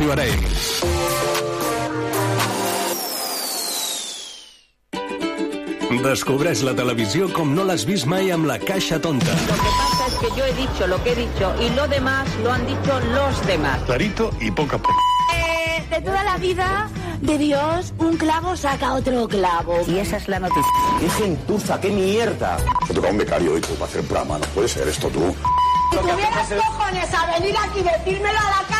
Ràdio Arenys. Descobreix la televisió com no l'has vist mai amb la caixa tonta. Lo que pasa es que yo he dicho lo que he dicho y lo demás lo han dicho los demás. Clarito y poca p... Eh, de toda la vida de Dios, un clavo saca otro clavo. Y esa es la noticia. ¡Qué gentuza, qué mierda! Se toca un becario hoy para hacer un programa. No puede ser esto tú. Si tuvieras cojones a venir aquí y decírmelo a la cara,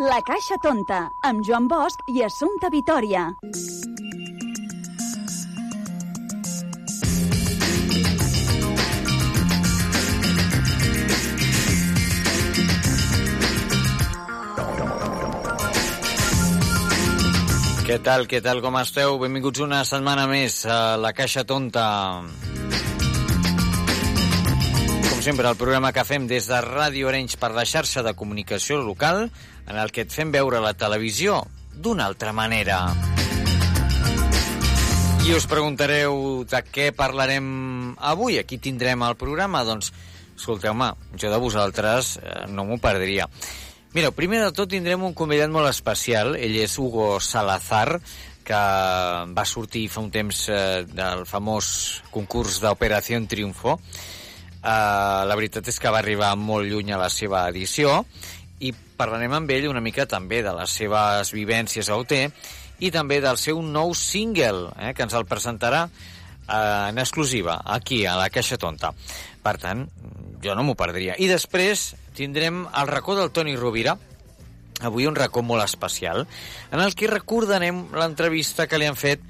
La Caixa Tonta, amb Joan Bosch i Assumpta Vitoria. Què tal, què tal, com esteu? Benvinguts una setmana més a La Caixa Tonta. Com sempre, el programa que fem des de Ràdio Arenys per la xarxa de comunicació local, en el que et fem veure la televisió d'una altra manera. I us preguntareu de què parlarem avui, aquí tindrem el programa, doncs, escolteu-me, jo de vosaltres eh, no m'ho perdria. Mira, primer de tot tindrem un convidat molt especial. Ell és Hugo Salazar, que va sortir fa un temps eh, del famós concurs d'Operació Triunfo. Eh, la veritat és que va arribar molt lluny a la seva edició i parlarem amb ell una mica també de les seves vivències a OT i també del seu nou single, eh, que ens el presentarà eh, en exclusiva aquí, a la Caixa Tonta. Per tant, jo no m'ho perdria. I després tindrem el racó del Toni Rovira, avui un racó molt especial, en el que recordarem l'entrevista que li han fet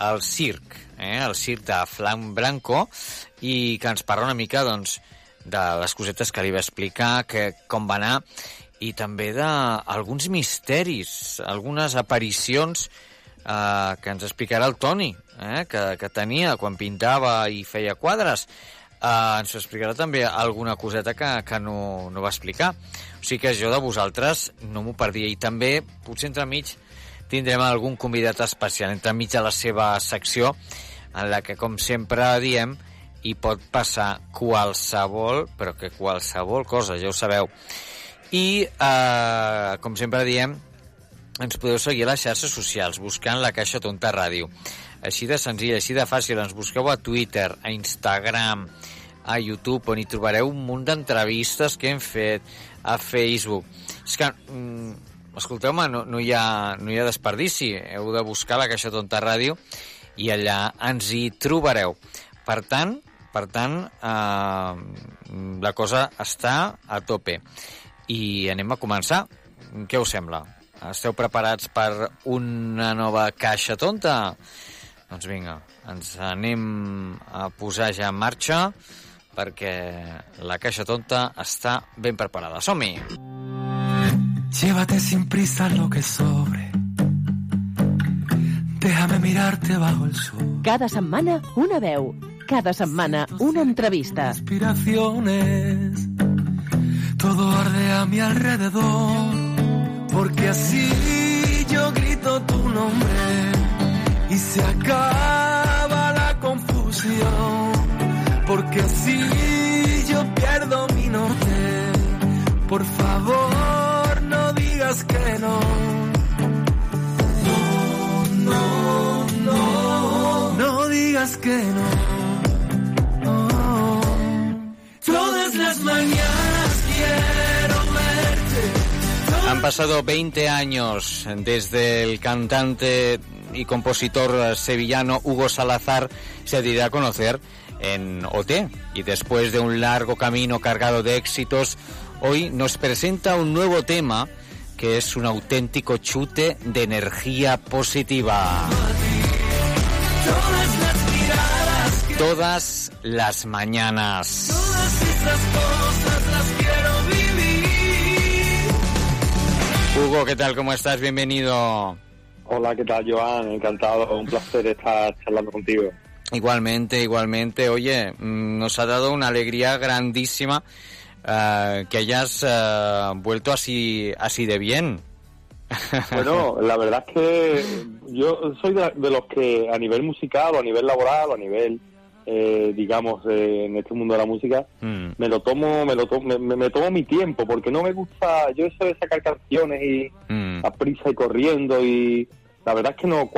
al circ, eh, el circ de Flan Branco, i que ens parla una mica, doncs, de les cosetes que li va explicar, que, com va anar, i també d'alguns misteris, algunes aparicions eh, que ens explicarà el Toni, eh, que, que tenia quan pintava i feia quadres. Uh, ens explicarà també alguna coseta que, que no, no va explicar. O sigui que jo de vosaltres no m'ho perdia. I també, potser entremig, tindrem algun convidat especial, entremig de la seva secció, en la que, com sempre diem, hi pot passar qualsevol, però que qualsevol cosa, ja ho sabeu. I, uh, com sempre diem, ens podeu seguir a les xarxes socials, buscant la Caixa Tonta Ràdio. Així de senzill, així de fàcil. Ens busqueu a Twitter, a Instagram, a YouTube, on hi trobareu un munt d'entrevistes que hem fet, a Facebook. És que, mm, escolteu-me, no, no, hi ha, no hi ha desperdici. Heu de buscar la Caixa Tonta Ràdio i allà ens hi trobareu. Per tant, per tant, eh, la cosa està a tope. I anem a començar. Què us sembla? Esteu preparats per una nova caixa tonta? Doncs vinga, ens anem a posar ja en marxa perquè la caixa tonta està ben preparada. Som-hi! Llévate sin prisa lo que sobre. Déjame mirarte bajo el sol. Cada setmana una veu. Cada setmana una entrevista. Inspiraciones. Todo arde a mi alrededor. Porque así yo grito tu nombre. Y se acaba la confusión. Porque así yo pierdo mi norte. Por favor, no digas que no. No, no, no. No digas que no. Todas las mañanas pasado 20 años desde el cantante y compositor sevillano Hugo Salazar se dirá a conocer en OT y después de un largo camino cargado de éxitos, hoy nos presenta un nuevo tema que es un auténtico chute de energía positiva. Todas las que mañanas. Todas cosas las quiero Hugo, ¿qué tal? ¿Cómo estás? Bienvenido. Hola, ¿qué tal, Joan? Encantado, un placer estar charlando contigo. Igualmente, igualmente. Oye, mm, nos ha dado una alegría grandísima eh, que hayas eh, vuelto así, así de bien. Bueno, la verdad es que yo soy de, de los que a nivel musical o a nivel laboral o a nivel, eh, digamos, eh, en este mundo de la música, Mm, me lo tomo, me lo to- me, me- me tomo mi tiempo porque no me gusta, yo eso de sacar canciones y mm, a prisa y corriendo y la verdad es que no,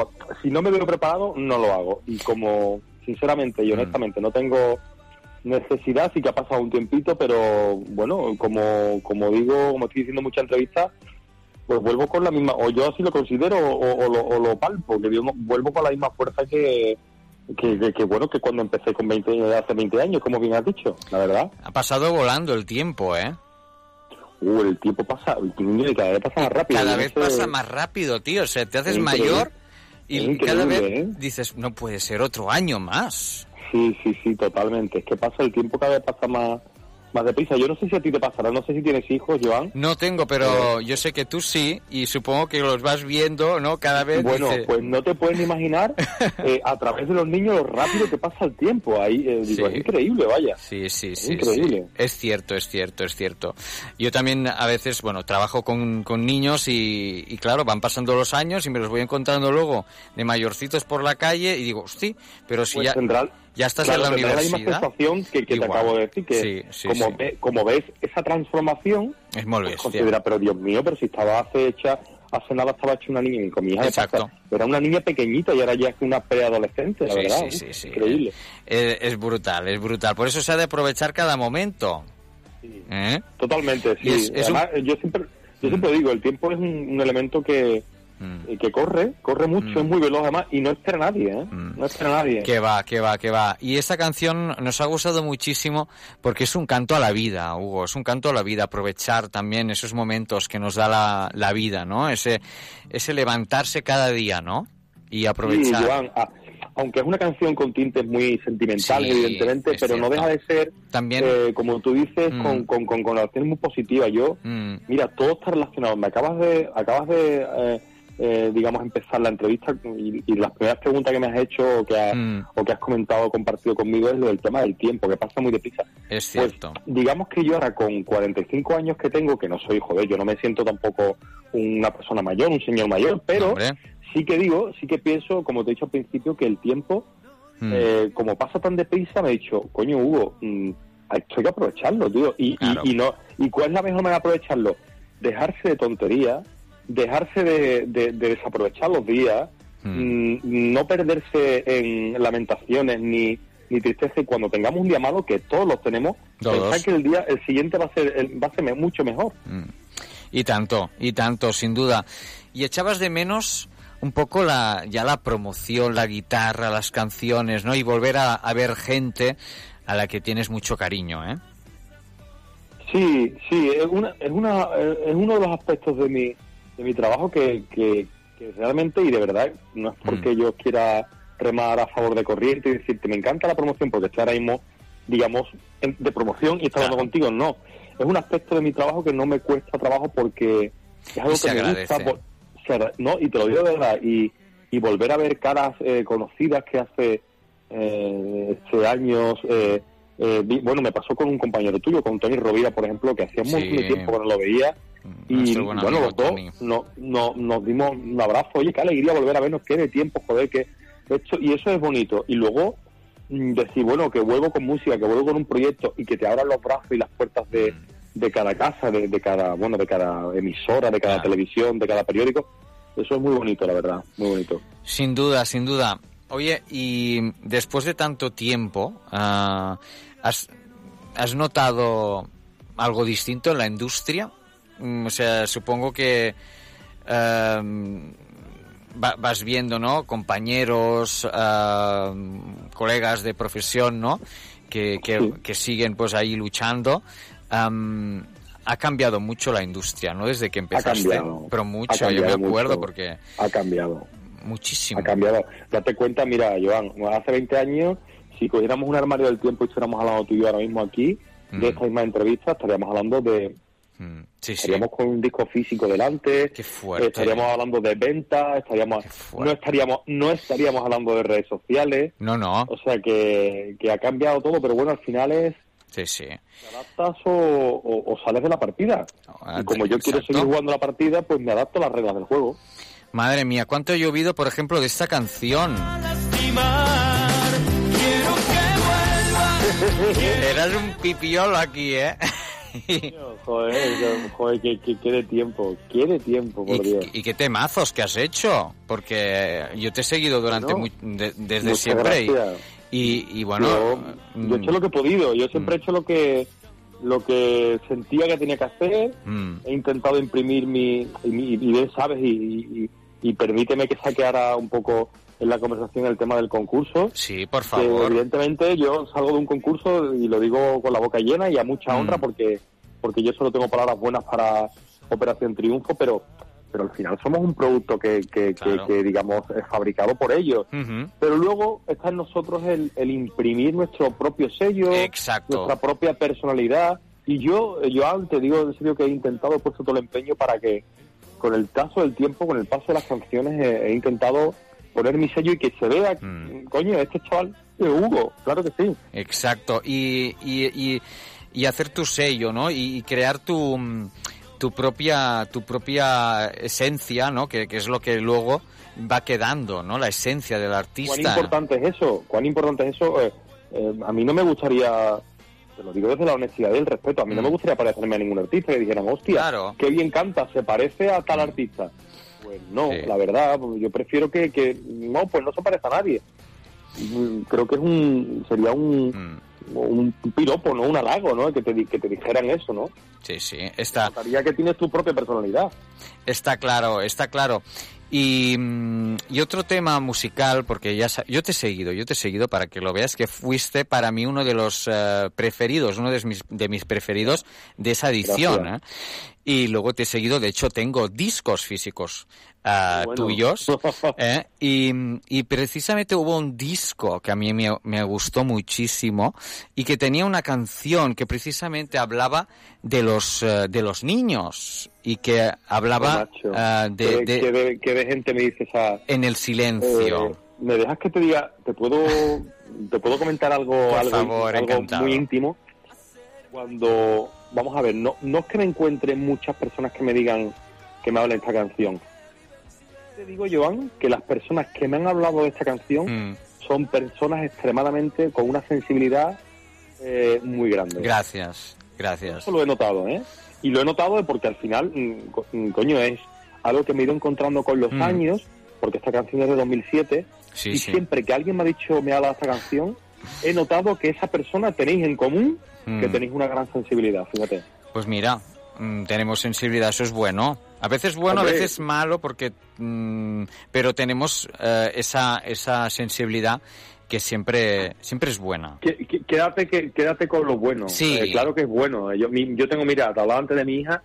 si no me veo preparado no lo hago. Y como sinceramente y honestamente no tengo necesidad, sí que ha pasado un tiempito, pero bueno, como, como digo, como estoy diciendo en muchas entrevistas, pues vuelvo con la misma, o yo así lo considero o, o lo, o lo palpo, que digo, vuelvo con la misma fuerza que, que, que- que, bueno, que cuando empecé con 20, hace 20 años, como bien has dicho, la verdad. Ha pasado volando el tiempo, ¿eh? Uh, el tiempo pasa, el cada vez pasa más rápido. Cada vez pasa más rápido, tío. O sea, te haces Increíble. mayor y cada vez ¿eh? dices, no puede ser otro año más. Sí, sí, sí, totalmente. Es que pasa el tiempo cada vez pasa más, más deprisa. Yo no sé si a ti te pasará, no sé si tienes hijos, Joan. No tengo, pero yo sé que tú sí, y supongo que los vas viendo, ¿no? Cada vez Bueno, pues no te puedes ni imaginar eh, a través de los niños lo rápido que pasa el tiempo. Ahí, eh, digo, Sí. es increíble, vaya. Sí, sí, sí, increíble. sí. Es cierto, es cierto, es cierto. Yo también a veces, bueno, trabajo con, con niños y, y claro, van pasando los años y me los voy encontrando luego de mayorcitos por la calle y digo, hostia, pero si Pues ya, tendrá- ya estás claro, en la misma sensación que, que te acabo de decir, que Sí, sí, como, sí. ve- como ves esa transformación, Es muy pues considera, pero Dios mío, pero si estaba hace hecha, hace nada estaba hecha una niña, con mi hija Exacto. era una niña pequeñita y ahora ya es una preadolescente, la verdad. sí, Uf, sí, sí. Increíble. Eh, es brutal, es brutal. Por eso se ha de aprovechar cada momento. ¿Eh? Totalmente, sí. Es- es un- Además, yo siempre, yo siempre digo, el tiempo es un, un elemento que, Mm. eh, que corre, corre mucho, es muy veloz además y no espera a nadie, ¿eh? No espera a nadie. Que va, que va, que va. Y esta canción nos ha gustado muchísimo porque es un canto a la vida, Hugo. Es un canto a la vida. Aprovechar también esos momentos que nos da la, la vida, ¿no? Ese, ese levantarse cada día, ¿no? Y Sí, aprovechar. Joan, a- aunque es una canción con tintes muy sentimentales, Sí, evidentemente, pero no deja de ser, También- eh, como tú dices, Mm. con, con, con connotaciones muy positivas. Yo, Mm, mira, todo está relacionado. Me acabas de, acabas de, eh, eh, digamos, empezar la entrevista y, y las primeras preguntas que me has hecho o que, has- Mm. o que has comentado, compartido conmigo, es lo del tema del tiempo, que pasa muy deprisa. es Pues cierto. digamos que yo ahora con 45 años que tengo, que no soy joder, yo no me siento tampoco una persona mayor, un señor mayor, pero Hombre. sí que digo, sí que pienso, como te he dicho al principio, que el tiempo, Mm. eh, como pasa tan deprisa, me he dicho, coño Hugo, mm, esto hay que aprovecharlo, tío. Y, y, no, ¿Y cuál es la mejor manera de aprovecharlo? Dejarse de tonterías, dejarse de, de- de desaprovechar los días, mm, no perderse en lamentaciones ni, ni tristeza y cuando tengamos un día malo, que todos los tenemos, Todos. pensar que el día, el siguiente va a ser, va a ser mucho mejor. Y tanto, y tanto, sin duda. Y echabas de menos un poco la, ya la promoción, la guitarra, las canciones, ¿no? Y volver a, a ver gente a la que tienes mucho cariño, ¿eh? Sí, sí, es, una, es, una, es uno de los aspectos de mi, de mi trabajo que, que, que realmente y de verdad no es porque yo quiera remar a favor de corriente y decirte me encanta la promoción porque estoy ahora mismo, digamos, en- de promoción y estoy hablando contigo, no. Es un aspecto de mi trabajo que no me cuesta trabajo porque es algo que me gusta. por- se no, y te lo digo de verdad, y, y volver a ver caras eh, conocidas que hace eh, años. Eh, eh, bueno, me pasó con un compañero tuyo, con Tony Rovira, por ejemplo, que hacía Sí. tiempo que no lo veía. Y bueno, los dos no, no, nos dimos un abrazo. Oye, qué alegría volver a vernos, qué de tiempo, joder, que esto, y eso es bonito. Y luego mm, decir, bueno, que vuelvo con música, que vuelvo con un proyecto y que te abran los brazos y las puertas de, Mm. de cada casa, de, de cada, bueno, de cada emisora, de cada televisión, de cada periódico. Eso es muy bonito, la verdad, muy bonito. Sin duda, sin duda. Oye, y después de tanto tiempo, ah, ¿has, has notado algo distinto en la industria? Mm, O sea, supongo que va- vas viendo, ¿no? Compañeros, em, colegas de profesión, ¿no? Que, que, siguen pues ahí luchando. Am, ha cambiado mucho la industria, ¿no? Desde que Ha empezaste. cambiado. Pero ha mucho, yo me acuerdo mucho. porque Ha cambiado. muchísimo. Ha cambiado. Date cuenta, mira, Joan, hace 20 años, si cogiéramos un armario del tiempo y estuviéramos hablando tú y yo ahora mismo aquí, Mm. de esta misma entrevista, estaríamos hablando de, Mm, sí, sí. estaríamos con un disco físico delante, Qué fuerte. estaríamos hablando de ventas, estaríamos, no estaríamos, no estaríamos hablando de redes sociales, No, no. o sea que, que ha cambiado todo, pero bueno, al final es Sí, sí. te adaptas o, o- o sales de la partida. y como yo quiero seguir jugando la partida, pues me adapto a las reglas del juego. Madre mía, ¿cuánto he llovido, por ejemplo, de esta canción? Eras un pipiolo aquí, ¿eh? Joder, joder, que, que quede tiempo, quiere tiempo, por Dios. ¿Y qué temazos que has hecho? Porque yo te he seguido durante de- desde siempre y, y, y bueno, yo, mm, yo he hecho lo que he podido, yo siempre he hecho lo que lo que sentía que tenía que hacer, mm, he intentado imprimir mi, mi y bien sabes y, y- y permíteme que saque ahora un poco en la conversación el tema del concurso. sí, por que favor. evidentemente yo salgo de un concurso y lo digo con la boca llena y a mucha Mm. honra porque porque yo solo tengo palabras buenas para Operación Triunfo, pero pero al final somos un producto que, que, que- Claro. que, digamos es fabricado por ellos. Pero luego está en nosotros el, el imprimir nuestro propio sello, Exacto. nuestra propia personalidad. Y yo, yo antes digo en serio que he intentado, he puesto todo el empeño para que con el paso del tiempo, con el paso de las canciones, he, he intentado poner mi sello y que se vea, Mm. coño, este chaval es Hugo, claro que sí. Exacto. Y, y, y, y hacer tu sello, ¿no? Y, crear tu, mm, tu propia tu propia esencia, ¿no? Que, que es lo que luego va quedando, ¿no? La esencia del ¿Cuán artista. importante es eso? ¿Cuán importante es eso? Eh, eh, a mí no me gustaría, te lo digo desde la honestidad y el respeto, a mí no me gustaría parecerme a ningún artista que dijeran, hostia, Mm. Claro. qué bien canta, se parece a tal artista. Pues no, Sí. la verdad, yo prefiero que, que, no, pues no se parezca a nadie. Creo que es un, sería un, Mm. un piropo, ¿no? Un halago, ¿no? Que te, que te dijeran eso, ¿no? Sí, sí, está, Notaría que tienes tu propia personalidad. está claro, está claro. Y, mm, y otro tema musical, porque ya yo te he seguido, yo te he seguido para que lo veas, que fuiste para mí uno de los eh, preferidos, uno de mis, de mis preferidos de esa edición. ¿eh? Y luego te he seguido, de hecho tengo discos físicos ah, Bueno. tuyos. ¿eh? Y, y precisamente hubo un disco que a mí me, me gustó muchísimo y que tenía una canción que precisamente hablaba de los, eh, de los niños y que hablaba ah, de, ¿Qué, de- qué de, qué de gente me dice esa... en el silencio. Eh, ¿Me dejas que te diga, te puedo, te puedo comentar algo, Por algo, favor, algo muy íntimo? Cuando, vamos a ver, no, no es que me encuentre muchas personas que me digan, que me hablen esta canción. Te digo, Joan, que las personas que me han hablado de esta canción Mm, son personas extremadamente con una sensibilidad eh, muy grande. gracias, gracias. Eso lo he notado, ¿eh? Y lo he notado porque al final, mm, co- mm, coño, es algo que me he ido encontrando con los Mm. años, porque esta canción es de 2007, Sí, y sí. siempre que alguien me ha dicho, me ha hablado de esta canción, he notado que esa persona tenéis en común que Mm. tenéis una gran sensibilidad, fíjate. Pues mira, mm, tenemos sensibilidad, eso es bueno. A veces bueno, Hombre. a veces malo, porque, mm, pero tenemos eh, esa, esa sensibilidad que siempre, siempre es buena. Qué- qué- Quédate, quédate con lo bueno. Sí. Eh, claro que es bueno. Yo, mi- yo tengo, mira, te hablaba antes de mi hija.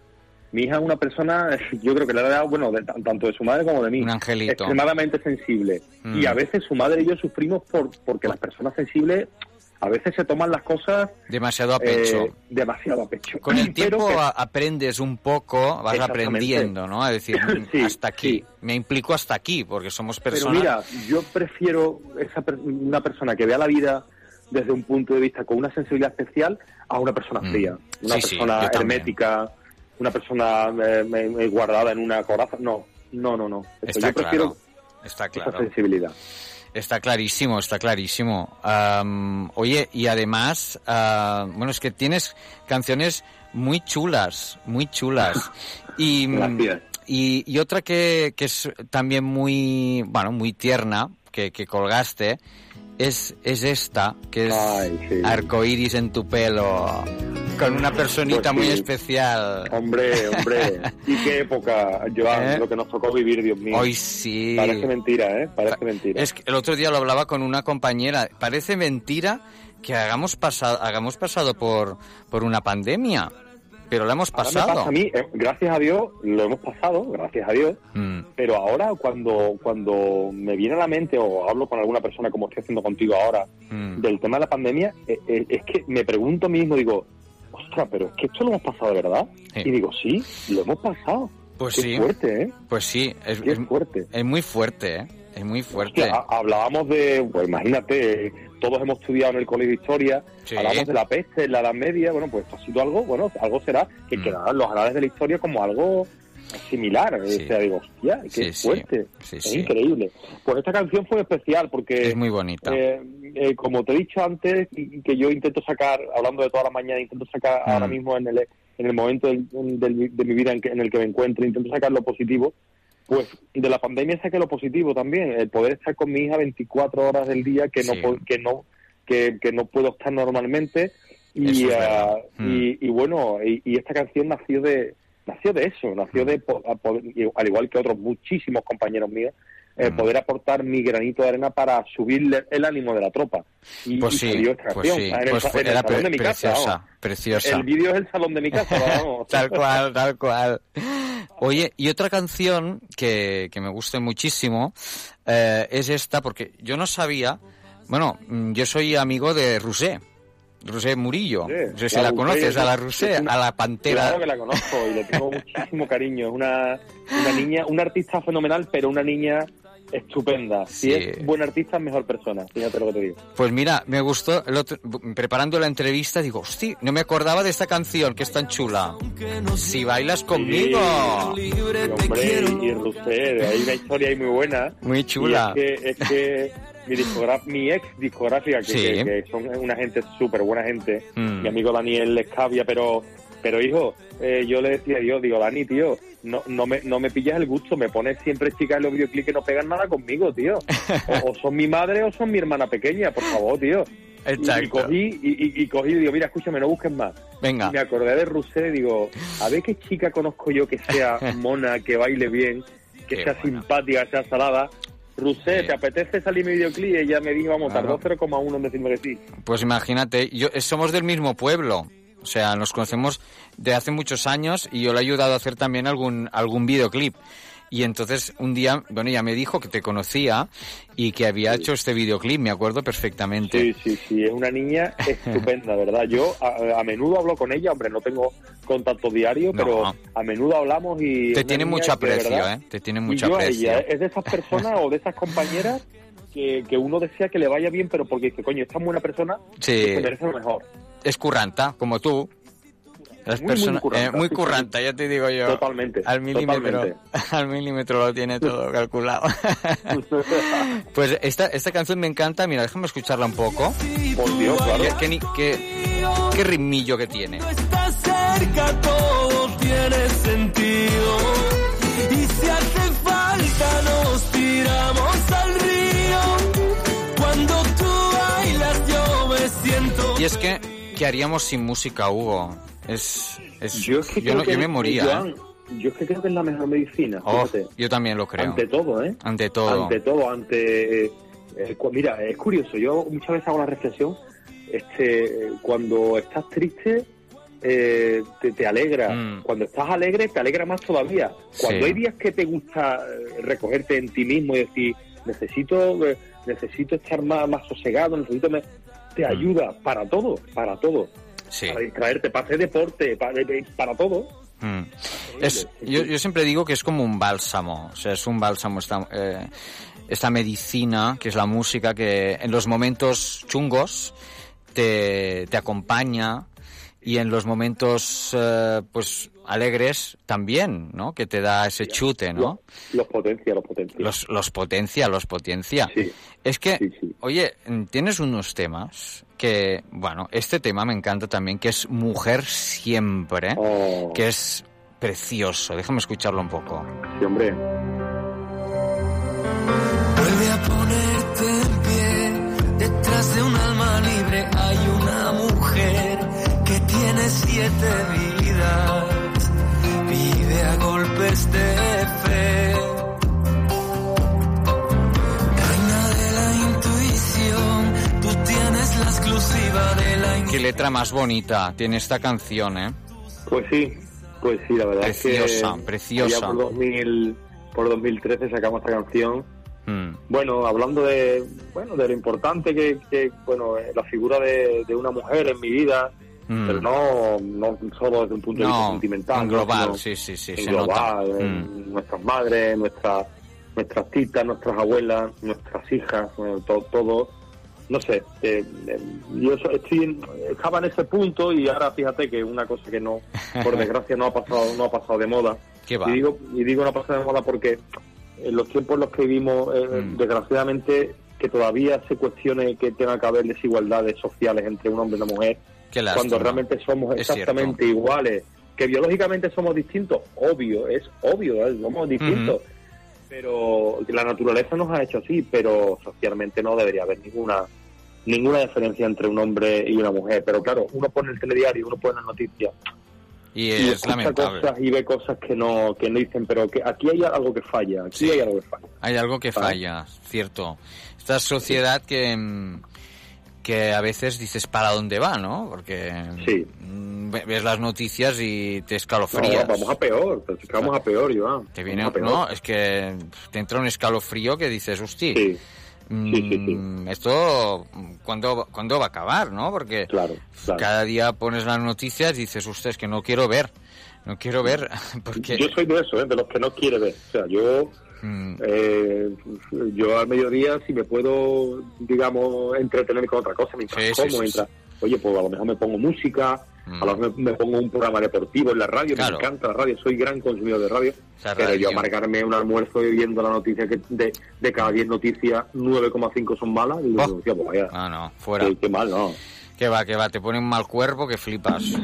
Mi hija es una persona, yo creo que le ha dado, bueno, de- tanto de su madre como de mí. Un angelito. Extremadamente sensible. Mm. Y a veces su madre y yo sufrimos por porque las personas sensibles a veces se toman las cosas Demasiado a pecho. eh, demasiado a pecho. Con el Pero tiempo que- aprendes un poco, vas aprendiendo, ¿no? A decir, mm, Sí, hasta aquí, sí. me implico hasta aquí, porque somos Pero personas... mira, yo prefiero esa per- una persona que vea la vida desde un punto de vista con una sensibilidad especial a una persona Mm. fría, una Sí, persona hermética, una persona eh, guardada en una coraza. No, no, no, no. Está yo prefiero claro, está esa claro. sensibilidad. Está clarísimo, está clarísimo. Am, oye, y además, ah, bueno, es que tienes canciones muy chulas, muy chulas. Y, mm, y, y otra que, que es también muy, bueno, muy tierna, que, que colgaste, es, es esta, que es Ay, sí. Arcoiris en tu pelo, con una personita Pues muy especial. Hombre, hombre. y qué época, Joan, ¿Eh? lo que nos tocó vivir, Dios mío. Hoy sí. Parece mentira, ¿eh? Parece mentira. Es que el otro día lo hablaba con una compañera. Parece mentira que hagamos pasado, hagamos pasado por, por una pandemia, pero la hemos pasado. pasa a mí, eh, gracias a Dios, lo hemos pasado, gracias a Dios. Mm, Pero ahora cuando, cuando me viene a la mente o hablo con alguna persona como estoy haciendo contigo ahora mm. del tema de la pandemia, eh, eh, es que me pregunto mismo, digo, ostras, pero es que esto lo hemos pasado de verdad. Sí. Y digo, sí, lo hemos pasado. Pues Qué sí. fuerte, ¿eh? Pues sí, es, Qué es- fuerte. es muy fuerte, ¿eh? Es muy fuerte. Hostia, hablábamos de, pues imagínate, todos hemos estudiado en el colegio de historia, Sí. hablamos de la peste en la Edad Media, bueno, pues esto ha sido algo, bueno, algo será que Mm. quedará en los anales de la historia como algo similar. Sí. O sea, digo, hostia, qué Sí, fuerte, Sí, es increíble. Pues esta canción fue especial porque... Es muy bonita. Eh, eh, como te he dicho antes, y y que yo intento sacar, hablando de toda la mañana, intento sacar Mm. ahora mismo en el, en el momento del- del- de mi vida en, que- en el que me encuentro, intento sacar lo positivo, pues de la pandemia saqué lo positivo también, el poder estar con mi hija 24 horas del día que no Sí. que no que, que no puedo estar normalmente y, es. Mm. y, y bueno y, y esta canción nació de nació de eso nació Mm. de y al igual que otros muchísimos compañeros míos eh, Mm. poder aportar mi granito de arena para subirle el ánimo de la tropa y, Pues sí, esta pues sí. en el, Pues en el salón pre- de mi casa preciosa, vamos. preciosa. el vídeo es el salón de mi casa vamos Tal cual, tal cual. Oye, y otra canción que, que me gusta muchísimo eh, es esta, porque yo no sabía, bueno, mm, yo soy amigo de Rusé, Rusé Murillo, Sí, no sé si la conoces, es a la Rusé, una- a la pantera. Claro que la conozco y le tengo muchísimo cariño. Es una, una niña, una artista fenomenal, pero una niña estupenda. Si Sí. es buena artista, es mejor persona. Fíjate lo que te digo. Pues mira, me gustó, el otro- preparando la entrevista, digo, hostia, no me acordaba de esta canción que es tan chula. Si bailas conmigo. Hombre, y, Rusé, hay una historia ahí muy buena. Muy chula. Y es que, es que mi, mi ex discográfica, que, Sí. que- que son una gente súper buena gente, Mm. mi amigo Daniel Escavia, pero pero hijo, eh, yo le decía yo, digo, Dani, tío, no, no, me, no me pillas el gusto, me pones siempre chicas en los videoclips que no pegan nada conmigo, tío. O, o son mi madre o son mi hermana pequeña, por favor, tío. Y- Y, Exacto. cogí, y, y- cogí y digo, mira, escúchame, no busques más. Venga. Y me acordé de Rusé y digo, a ver qué chica conozco yo que sea mona, que baile bien, que Qué sea buena. simpática, sea salada. Rusé. ¿te apetece salir mi videoclip? Y ella me dijo, vamos, Claro. tardó 0,1 en decirme que sí. Pues imagínate, yo, somos del mismo pueblo. O sea, nos conocemos de hace muchos años y yo le he ayudado a hacer también algún, algún videoclip. Y entonces un día, bueno, ella me dijo que te conocía y que había hecho este videoclip, me acuerdo perfectamente. Sí, sí, sí, es una niña estupenda, ¿verdad? Yo a, a menudo hablo con ella, hombre, no tengo contacto diario, No. pero a menudo hablamos y... Te es tiene mucho aprecio, ¿eh? Te tiene mucho aprecio. ella, es de esas personas o de esas compañeras que, que uno desea que le vaya bien, pero porque dice, coño, es tan buena persona Sí. que se merece lo mejor. Es curranta, como tú. Es Muy, muy persona- curranta, eh, muy curranta, ya te digo yo. Totalmente, Al milímetro, totalmente. al milímetro lo tiene todo calculado. pues esta, esta canción me encanta, mira, déjame escucharla un poco. Por Dios, claro. ¿Qué, qué, qué- qué ritmillo que tiene? Estás cerca, todo tiene sentido. Y si hace falta, nos tiramos al río. Cuando tú bailas, yo me siento. Y es que, ¿qué haríamos sin música, Hugo? Es, es, Yo es que yo, creo no- que, yo me moría. ¿eh? yo es que creo que es la mejor medicina, Oh, yo también lo creo. Ante todo, ¿eh? Ante todo. Ante todo, ante... eh, eh, mira, es curioso, yo muchas veces hago la reflexión, este, cuando estás triste, eh, te, te alegra. Mm. Cuando estás alegre, te alegra más todavía. Cuando Sí. hay días que te gusta recogerte en ti mismo y decir, necesito, eh, necesito estar más, más sosegado, necesito... me- te Mm. ayuda para todo, para todo. Sí. Para distraerte, para hacer deporte, para, para todo. Mm. Es, yo, yo siempre digo que es como un bálsamo, o sea, es un bálsamo esta, eh, esta medicina que es la música que en los momentos chungos te, te acompaña y en los momentos eh, pues alegres también, ¿no? Que te da ese chute, ¿no? Los, los potencia, los potencia. Los, los potencia, los potencia. Sí. Es que, Sí, sí. oye, tienes unos temas que, bueno, este tema me encanta también, que es Mujer Siempre, Oh, que es precioso. Déjame escucharlo un poco. sí, hombre. Vuelve a ponerte en pie. Detrás de un alma libre hay una mujer que tiene siete vidas. A golpes de fe. Reina de la intuición, tú tienes la exclusiva de la Qué letra más bonita tiene esta canción, ¿eh? Pues sí, pues sí, la verdad Preciosa, es que preciosa. allá por 2000, por 2013 sacamos esta canción. Mm, Bueno, hablando de, bueno, de lo importante que, que bueno, eh, la figura de, de una mujer en mi vida, Mm. pero no, no solo desde un punto de vista No, sentimental. en ¿no? global, Sino sí, sí, sí, en se global, nota. en Mm. nuestras madres, nuestras nuestras titas, nuestras abuelas, nuestras hijas, todo, todo no sé, eh, eh, yo estoy en- estaba en ese punto y ahora fíjate que una cosa que no, por desgracia no ha pasado, no ha pasado de moda. ¿Qué va? Y digo, y digo no ha pasado de moda porque en los tiempos en los que vivimos, eh, Mm. desgraciadamente, que todavía se cuestione que tenga que haber desigualdades sociales entre un hombre y una mujer. Cuando realmente somos exactamente iguales, que biológicamente somos distintos, obvio, es obvio, ¿eh? somos distintos, pero la naturaleza nos ha hecho así, pero socialmente no debería haber ninguna ninguna diferencia entre un hombre y una mujer, pero claro, uno pone el telediario, uno pone las noticias Y es lamentable. cosas y ve cosas que no que no dicen, pero que aquí hay algo que falla, aquí Sí. hay algo que falla. Hay algo que ¿Vale? falla, cierto. Esta sociedad que, mm, que a veces dices para dónde va, ¿no? Porque Sí. mm, ve- ves las noticias y te No, escalofrías. vamos a peor, vamos a peor, Joan. Te viene, peor. no, es que te entra un escalofrío que dices, hostia, Sí. mm, sí, sí. esto, ¿cuándo, ¿cuándo va a acabar, no? Porque Claro, claro. cada día pones las noticias y dices, usted, es que no quiero ver, no quiero ver, porque... Yo soy de eso, ¿eh? de los que no quiere ver. O sea, yo, Mm, eh, yo al mediodía, si me puedo, digamos, entretener con otra cosa, mientras Sí, como, sí, mientras, oye, pues a lo mejor me pongo música, Mm. a lo mejor me, me pongo un programa deportivo en la radio, Claro. me encanta la radio, soy gran consumidor de radio, pero radio. yo amargarme un almuerzo y viendo la noticia que de, de cada 10 noticias, 9,5 son malas, y Oh. pues vaya, Ah, no, fuera. qué, qué mal, ¿no? Que va, que va, te pone un mal cuerpo que flipas. Sí,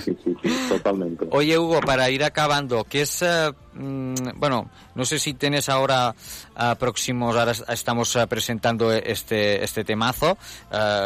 sí, sí, sí, totalmente. Oye, Hugo, para ir acabando, ¿qué es, eh, mm, bueno, no sé si tienes ahora ah, próximos, ahora es- estamos ah, presentando este, este temazo,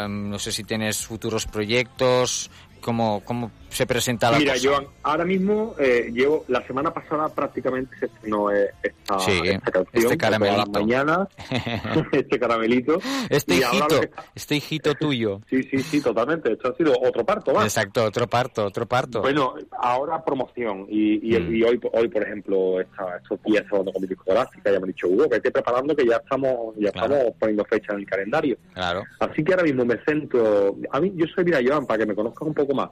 no sé si tienes futuros proyectos, ¿cómo, cómo se presenta la Mira, cosa? Joan, ahora mismo eh, llevo, la semana pasada prácticamente se estrenó eh, esta, Sí, esta canción, este todas las caramelito. mañanas, este caramelito. Este Y hijito, que este hijito tuyo. Sí, sí, sí, totalmente. Esto ha sido otro parto, ¿va? Exacto, otro parto, otro parto. Bueno, ahora promoción. Y, y, Mm. y hoy, hoy, por ejemplo, esta, estos días hablando con mi discográfica, ya me han dicho, Hugo, que esté preparando que ya estamos ya Claro. estamos poniendo fecha en el calendario. Claro. Así que ahora mismo me centro... A mí, yo soy, mira, Joan, para que me conozcas un poco más.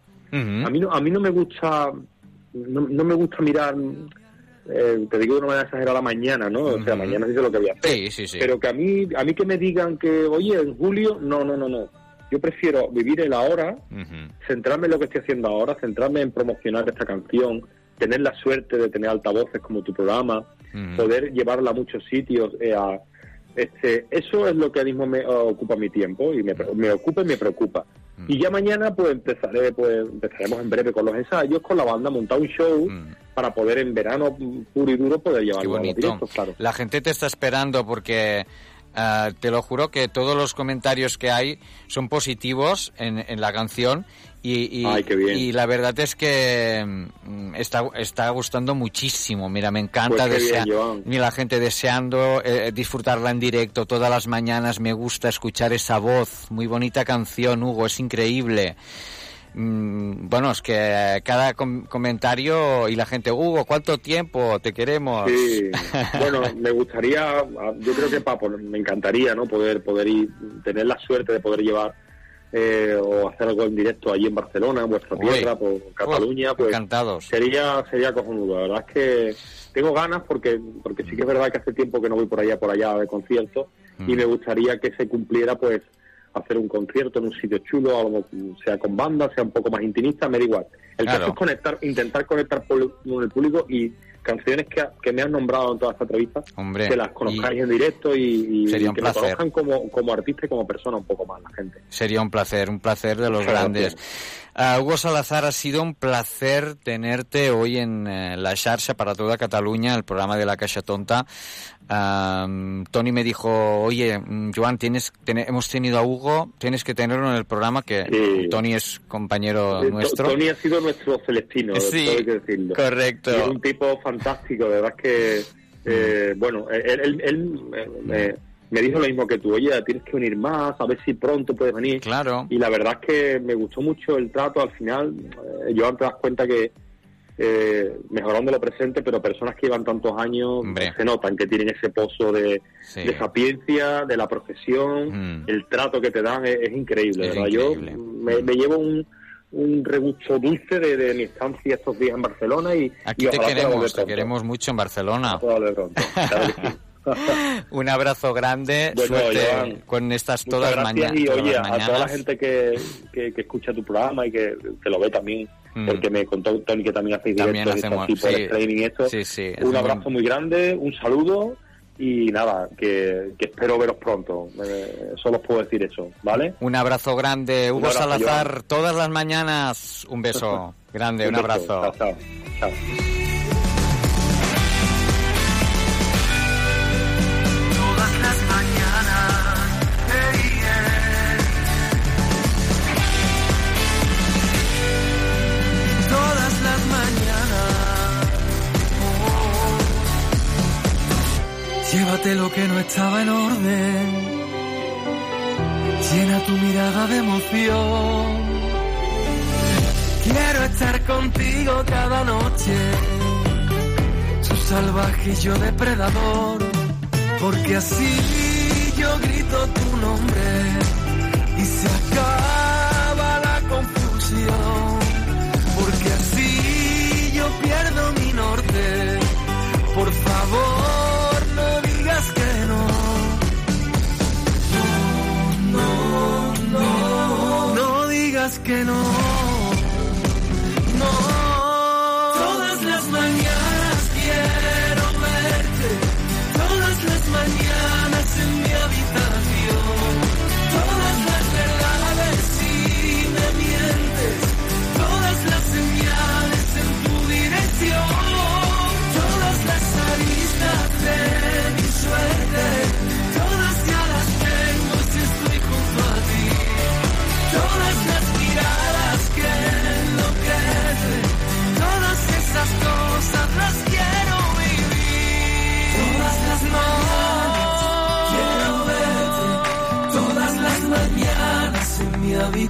A mí no, a mí no me gusta, no, no me gusta mirar, eh, te digo de una manera exagerada, la mañana, ¿no? O sea, mañana dice lo que voy a hacer. Sí, sí, sí. Pero que a mí, a mí que me digan que, oye, en julio, no, no, no, no. Yo prefiero vivir el ahora, Ujú. centrarme en lo que estoy haciendo ahora, centrarme en promocionar esta canción, tener la suerte de tener altavoces como tu programa, poder llevarla a muchos sitios. eh, a- este, eso es lo que ahora mismo me ocupa mi tiempo y me, me ocupa y me preocupa. Mm. Y ya mañana pues empezaré, pues empezaremos en breve con los ensayos, con la banda, montar un show Mm. para poder en verano puro y duro poder llevarlo a los directos, claro. La gente te está esperando porque ah, te lo juro que todos los comentarios que hay son positivos en, en la canción y, y- Ay, qué bien. y la verdad es que mm, está, está gustando muchísimo. Mira, me encanta Pues bien, desea- mira, la gente deseando eh, disfrutarla en directo todas las mañanas. Me gusta escuchar esa voz. Muy bonita canción, Hugo, es increíble. Mm, bueno, es que cada com- comentario y la gente, Hugo, ¿cuánto tiempo te queremos? Sí, bueno, me gustaría, yo creo que pa, por- me encantaría, ¿no? Poder, poder ir, tener la suerte de poder llevar eh, o hacer algo en directo allí en Barcelona, en vuestra Uy. tierra, por Cataluña, pues encantados. sería, sería cojonudo. La verdad es que tengo ganas porque, porque sí que es verdad que hace tiempo que no voy por allá, por allá de conciertos y Mm. me gustaría que se cumpliera, pues, hacer un concierto en un sitio chulo, algo, sea con banda, sea un poco más intimista, me da igual. El Claro. caso es conectar, intentar conectar con el público y canciones que, que me han nombrado en toda esta entrevista, Hombre, que las conozcáis en directo y, y Sería un que me placer. conozcan como, como artista y como persona un poco más la gente. sería un placer, un placer de los Muchas grandes. Ah, Hugo Salazar, ha sido un placer tenerte hoy en eh, la Xarxa para toda Cataluña, el programa de la Caixa Tonta. Ah, Tony me dijo, oye, mm, Joan, tienes, ten- hemos tenido a Hugo, tienes que tenerlo en el programa, que Sí. Tony es compañero Eh, To- nuestro. Tony ha sido nuestro celestino, Sí, que decirlo. correcto. Y es un tipo fantástico, de verdad que, eh, bueno, él, él- él, eh, me, me dijo lo mismo que tú, oye, tienes que venir más, a ver si pronto puedes venir. Claro. Y la verdad es que me gustó mucho el trato, al final, eh, yo te das cuenta que eh, mejorando lo presente, pero personas que llevan tantos años Hombre. se notan que tienen ese pozo de, Sí. de sapiencia, de la profesión, Mm. el trato que te dan es, es increíble, Es ¿verdad? increíble. Yo me, me llevo un, un regusto dulce de, de mi estancia estos días en Barcelona y, Aquí y te queremos, te queremos mucho en Barcelona. Pueda volver pronto, claro que sí. Un abrazo grande, Bueno, suerte con estas todas, gracias maña- y todas oye, las a toda la mañanas. gente que, que, que escucha tu programa y que, que lo ve también, Mm. porque me contó Tony que también hacéis También directos y hacemos, por sí. el training y esto. Sí, sí, un abrazo muy grande, un saludo y nada, que, que espero veros pronto. Eh, solo os puedo decir eso, ¿vale? Un abrazo grande, Hugo abrazo, Salazar, todas las mañanas. Un beso grande, un, beso. abrazo. Chao, chao. Chao. Llévate lo que no estaba en orden. Llena tu mirada de emoción. Quiero estar contigo cada noche. Tú salvaje y yo depredador. Porque así yo grito tu nombre y se acaba la confusión. Porque así yo pierdo mi norte. Por favor, digas que no.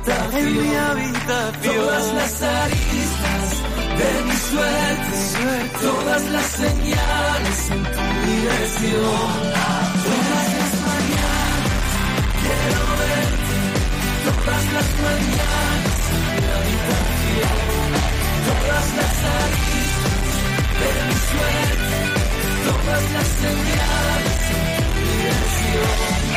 En mi habitación. Todas las aristas de mi suerte. Todas las señales en tu dirección. Todas las mañanas quiero verte. Todas las mañanas en mi habitación. Todas las aristas de mi suerte. Todas las señales en tu dirección.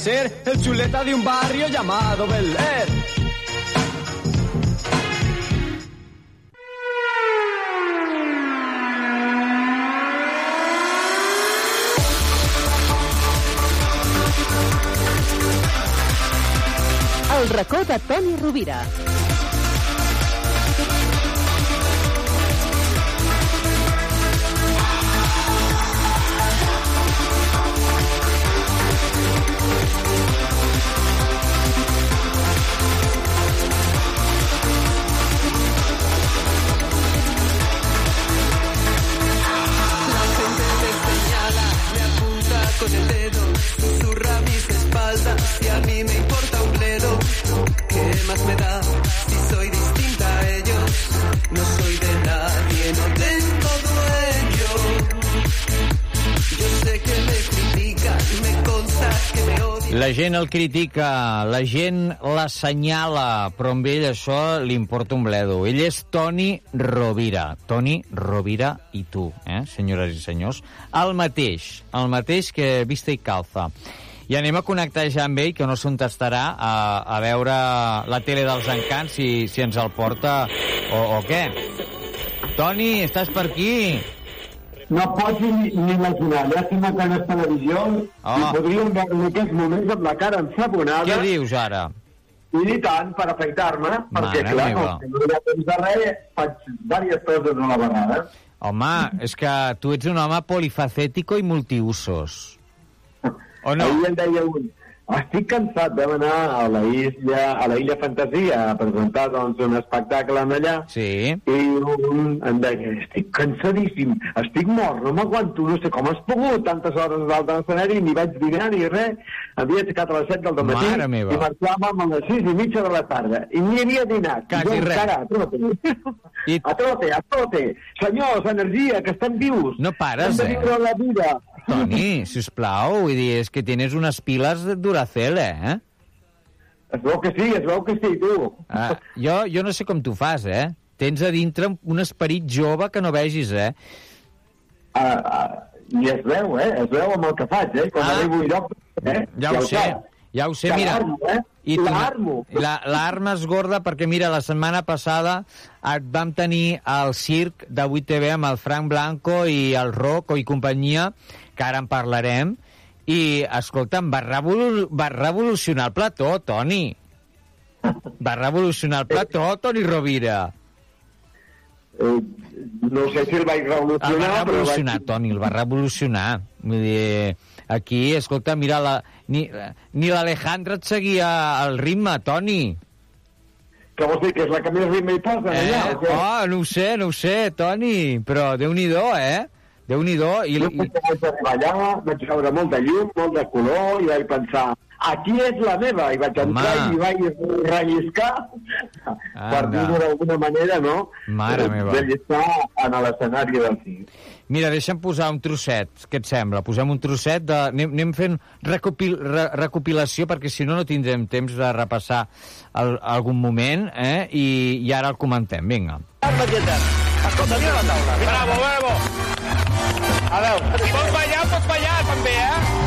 Ser el chuleta de un barrio llamado Bel Air. El racó de. La gent el critica, la gent l'assenyala, però amb ell això li importa un bledo. Ell és Toni Rovira. Toni Rovira i tu, eh, senyores i senyors. El mateix, el mateix que Vista i Calza. I anem a connectar ja amb ell, que no s'entestarà a, a veure la tele dels encants, si, si ens el porta o, o què. Toni, estàs per aquí? No pots ni, imaginar, llàstima que no és televisió Ah. i podríem veure en aquests moments amb la cara ensaponada Què dius ara? i ni tant per afaitar-me, perquè Mare clar, meva. no hi ha temps de res, faig diverses coses a la vegada. Home, és que tu ets un home polifacético i multiusos. O no? Ahir em deia un, estic cansat de anar a la illa, a la illa Fantasia a presentar doncs, un espectacle en allà sí. i un, em deia, estic cansadíssim, estic mort, no m'aguanto, no sé com has pogut tantes hores dalt de l'escenari, ni vaig dinar ni res, havia aixecat a les 7 del matí Mare meva. i marxàvem a les 6 i mitja de la tarda i ni havia dinat. Quasi jo res. encara, a trote. I- A trote, a trote. Senyors, energia, que estem vius. No pares, Hem de eh? viure la vida. Toni, sisplau, vull dir, és que tienes unes piles de Duracell, eh? Es veu que sí, es veu que sí, tu. Ah, jo, jo no sé com tu fas, eh? Tens a dintre un esperit jove que no vegis, eh? Uh, uh, I es veu, eh? Es veu amb el que faig, eh? Quan Ah. arribo a lloc, eh? Ja ho sé, ja ho sé, Que mira. l'armo, eh? L'armo. La- L'arma és gorda perquè, mira, la setmana passada et vam tenir al circ de 8TV amb el Frank Blanco i el Rocco i companyia, que ara en parlarem, i, escolta'm, va, revolu va revolucionar el plató, Toni. Va revolucionar el plató, Toni Rovira. Eh, no sé si el vaig El revolucionar, va però revolucionar, vaig... Toni, el va revolucionar. Vull dir, aquí, escolta, mira, la, ni, ni l'Alejandra et seguia el ritme, Toni. Que vols dir que és la que més ritme hi posa, Eh? allà? Oh, no ho sé, no ho sé, Toni, però Déu-n'hi-do, eh? Déu-n'hi-do. I, Jo i, vaig arribar allà, vaig veure molt de llum, molt de color, i vaig pensar, aquí és la meva, i vaig entrar Home. i vaig relliscar, per Anda. dir-ho d'alguna manera, no? Mare Eh, meva. Relliscar en l'escenari del circ. mira, deixa'm posar un trosset, què et sembla? Posem un trosset, de, anem, anem fent recopil, re, recopilació, perquè si no no tindrem temps de repassar el, algun moment, eh? I, i ara el comentem, vinga. Escolta, mira la taula. Bravo, bravo. A veure, Pots ballar, pots ballar, també, eh?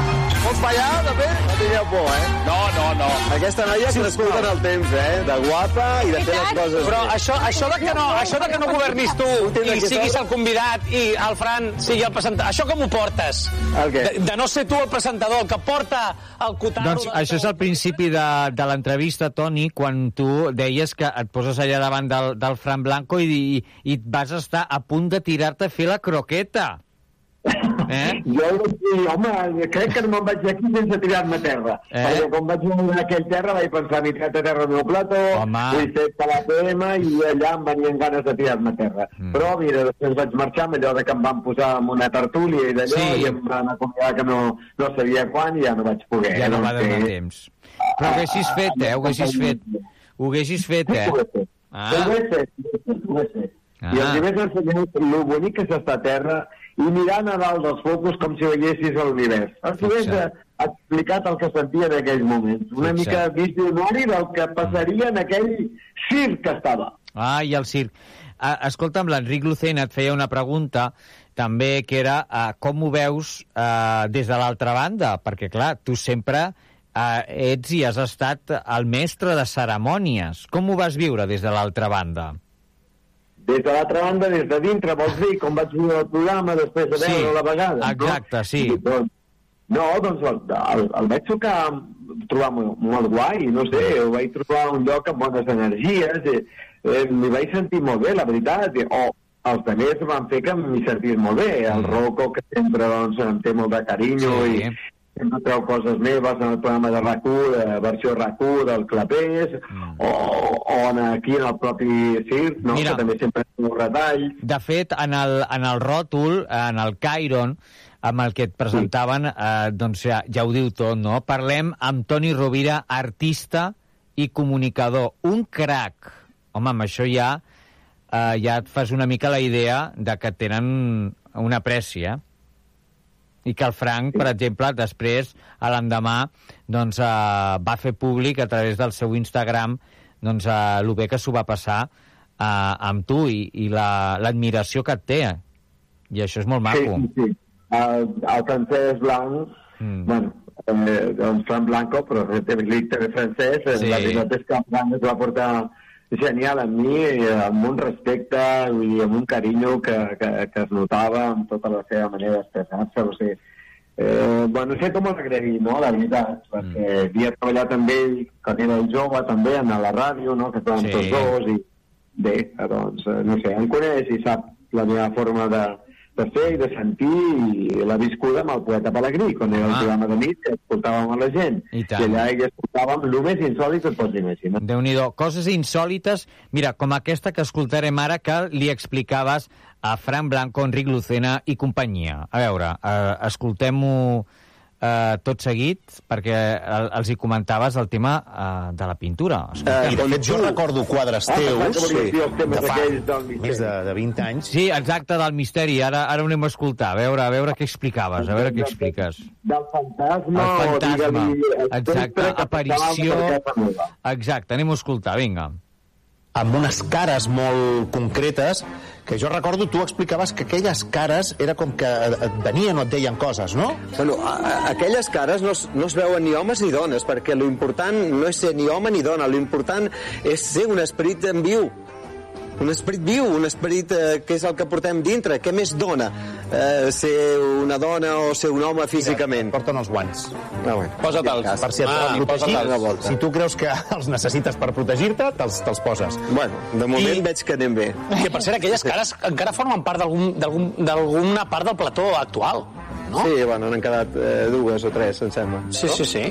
pots ballar, també? No tingueu por, eh? No, no, no. Aquesta noia ha crescut en el temps, eh? De guapa i de fer les coses Però això, això, de que no, això de que no governis tu i siguis el convidat i el Fran sigui el presentador, això com ho portes? El què? De, de no ser tu el presentador, el que porta el cotarro... Doncs això és al principi de, de l'entrevista, Toni, quan tu deies que et poses allà davant del, del Fran Blanco i, i, i et vas estar a punt de tirar-te a fer la croqueta. Eh? Jo vaig dir, home, crec que no me'n vaig d'aquí sense tirar-me a terra. Eh? Perquè quan vaig venir a aquell terra vaig pensar, m'he tirat a terra el meu plató, Home. ho he fet per la PM i allà em venien ganes de tirar-me a terra. Mm. Però, mira, després vaig marxar amb allò de que em van posar en una tertúlia i d'allò, Sí. i em van acomiadar que no, no sabia quan i ja no vaig poder. Ja no Doncs va donar que- temps. Però ho haguessis fet, eh? Ho haguessis fet. Ho haguessis fet, eh? Ho he fet. Ah. Ho he fet, fet. Ah. I els hi vaig ensenyar el bonic que és estar a terra i mirant a dalt dels focus com si veiessis l'univers. Eh, explicat el que sentia en aquells moments. Una Fixa't. mica visionari del que passaria en aquell circ que estava. Ah, i el circ. Ah, escolta'm, l'Enric Lucena et feia una pregunta també que era uh, com ho veus uh, des de l'altra banda? Perquè, clar, tu sempre uh, ets i has estat el mestre de cerimònies. Com ho vas viure des de l'altra banda? Des de l'altra banda, des de dintre, vols dir, com vaig viure el programa després de Sí, veure la vegada. exacte, no? sí. Doncs, no, doncs el, el, el vaig tocar, trobar molt, molt guai, no sé, ho vaig trobar un lloc amb bones energies, i, eh, m'hi vaig sentir molt bé, la veritat, i, o els altres van fer que m'hi sentís molt bé, el Rocco, que sempre doncs, em té molt de carinyo, Sí. i sempre treu coses meves en el programa de rac de versió rac del Clapés, mm. o, o en, aquí en el propi circ, no? Mira. que també sempre és un retall. De fet, en el, en el ròtol, en el Cairon, amb el que et presentaven, eh, doncs ja, ja ho diu tot, no? Parlem amb Toni Rovira, artista i comunicador. Un crac. Home, amb això ja, eh, ja et fas una mica la idea de que tenen una prècia. I que el Frank, per exemple, després, a l'endemà, doncs, eh, va fer públic a través del seu Instagram doncs, eh, el bé que s'ho va passar eh, amb tu i, i la- l'admiració la, que et té. I això és molt maco. Sí, sí. El, el francès blanc, Mm. bueno, eh, doncs Fran Blanco, però dic també francès, Sí. la el Fran es va portar genial amb mi, i amb un respecte i amb un carinyo que, que, que es notava amb tota la seva manera d'expressar-se, o sigui, Eh, bueno, no sé com l'agrair, no?, la veritat, perquè Mm. havia treballat amb ell quan era jove, també, a la ràdio, no?, que estàvem Sí. tots dos, i bé, doncs, eh, no sé, em coneix i sap la meva forma de, de fer i de sentir la viscuda amb el poeta Pellegrí, quan era el Ah. programa de nit escoltàvem a la gent. I tant. I allà hi escoltàvem el més insòlit que et pots imaginar. déu nhi coses insòlites, mira, com aquesta que escoltarem ara que li explicaves a Fran Blanco, Enric Lucena i companyia. A veure, eh, escoltem-ho eh, tot seguit, perquè el, els hi comentaves el tema eh, de la pintura. Eh, I de fet, jo recordo quadres Ah, teus temes de fa més de, de 20 anys. Sí, exacte, del misteri. Ara, ara ho anem a escoltar, a veure, a veure què explicaves, a veure què expliques. Del fantasma, El fantasma, exacte, aparició... Exacte, anem a escoltar, vinga. amb unes cares molt concretes, que jo recordo, tu explicaves que aquelles cares era com que et venien o et deien coses, no? Bueno, a, a, aquelles cares no es, no es veuen ni homes ni dones, perquè lo important no és ser ni home ni dona, lo important és ser un esperit en viu. Un esperit viu, un esperit eh, que és el que portem dintre. Què més dona eh, ser una dona o ser un home físicament? Porten els guants. Ah, bueno. Posa'te'ls, per si et Ah, protegir. volta. Si tu creus que els necessites per protegir-te, te'ls te'ls poses. Bueno, de moment I... veig que anem bé. Que, per cert, aquelles cares encara formen part d'algun- d'algun- d'alguna part del plató actual, no? Sí, bueno, n'han quedat eh, dues o tres, em sembla. Sí, sí, sí.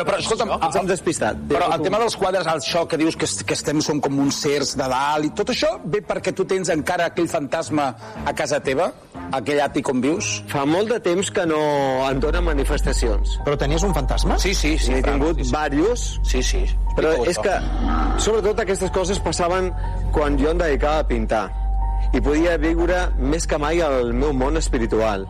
Però, però escolta'm, Ens hem despistat. Però el tema dels quadres, això que dius que, que estem som com uns certs de dalt i tot això ve perquè tu tens encara aquell fantasma a casa teva, aquell àtic on vius? Fa molt de temps que no en dona manifestacions. Però tenies un fantasma? Sí, sí, sí. N'he tingut sí, sí. diversos, Sí, sí. però és això. que, sobretot aquestes coses passaven quan jo em dedicava a pintar i podia viure més que mai el meu món espiritual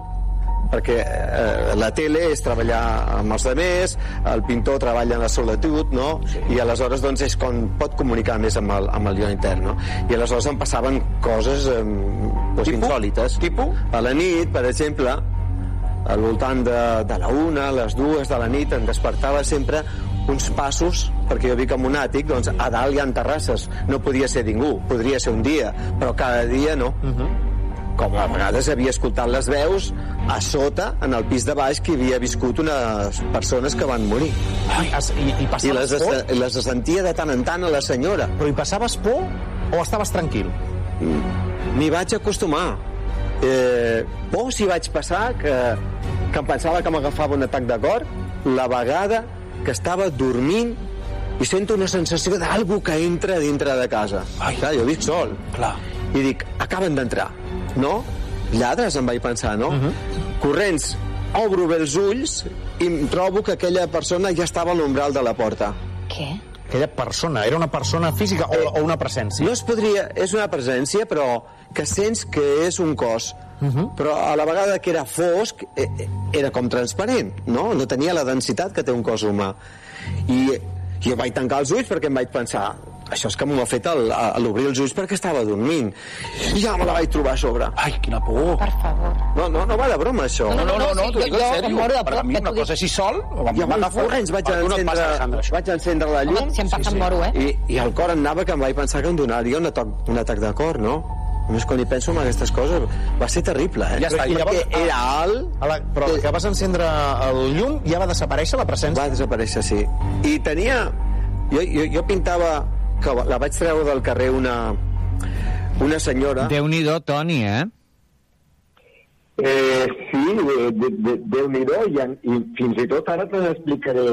perquè eh, la tele és treballar amb els altres, el pintor treballa en la solitud, no? I aleshores doncs és quan pot comunicar més amb el, amb el jo intern, no? I aleshores em passaven coses eh, doncs, insòlites. Tipo? A la nit, per exemple, al voltant de, de la una, les dues de la nit, em despertava sempre uns passos, perquè jo vic en un àtic, doncs a dalt hi ha terrasses. No podia ser ningú, podria ser un dia, però cada dia no. Uh -huh. Com a vegades havia escoltat les veus a sota, en el pis de baix, que havia viscut unes persones que van morir. Ai, i, i I les, por? les sentia de tant en tant a la senyora. Però hi passaves por o estaves tranquil? M'hi vaig acostumar. Eh, por si vaig passar, que, que em pensava que m'agafava un atac de cor, la vegada que estava dormint i sento una sensació d'algú que entra dintre de casa. Ai. Clar, jo vic sol. Clar. I dic, acaben d'entrar, no? Lladres, em vaig pensar, no? Uh -huh. Corrents, obro bé els ulls i em trobo que aquella persona ja estava a l'umbral de la porta. Què? Aquella persona, era una persona física o, o una presència? No es podria... És una presència, però que sents que és un cos. Uh -huh. Però a la vegada que era fosc, eh, eh, era com transparent, no? No tenia la densitat que té un cos humà. I jo vaig tancar els ulls perquè em vaig pensar això és que m'ho ha fet al- a, l'obrir els ulls perquè estava dormint. I ja me la vaig trobar a sobre. Ai, quina por. Per favor. No, no, no va de broma, això. No, no, no, no, sí, t'ho dic jo- en sèrio. em moro de Per a mi que una tu cosa així sol, I amb els corrents vaig Per tu no et passa, encendre, vaig encendre la llum. Home, si em passa em moro, eh? I, I el cor anava que em vaig pensar que em donaria un atac, un atac de cor, no? Només quan hi penso en aquestes coses va ser terrible, eh? Ja està, i llavors- Perquè era alt... A la, però Eh, que vas encendre el llum ja va desaparèixer la presència? Va desaparèixer, sí. I tenia... Jo, jo, jo pintava... Que la vaig treure del carrer una, una senyora... Déu-n'hi-do, Toni, eh? Eh, sí, de, de, de, Déu-n'hi-do, i, i fins i tot ara te n'explicaré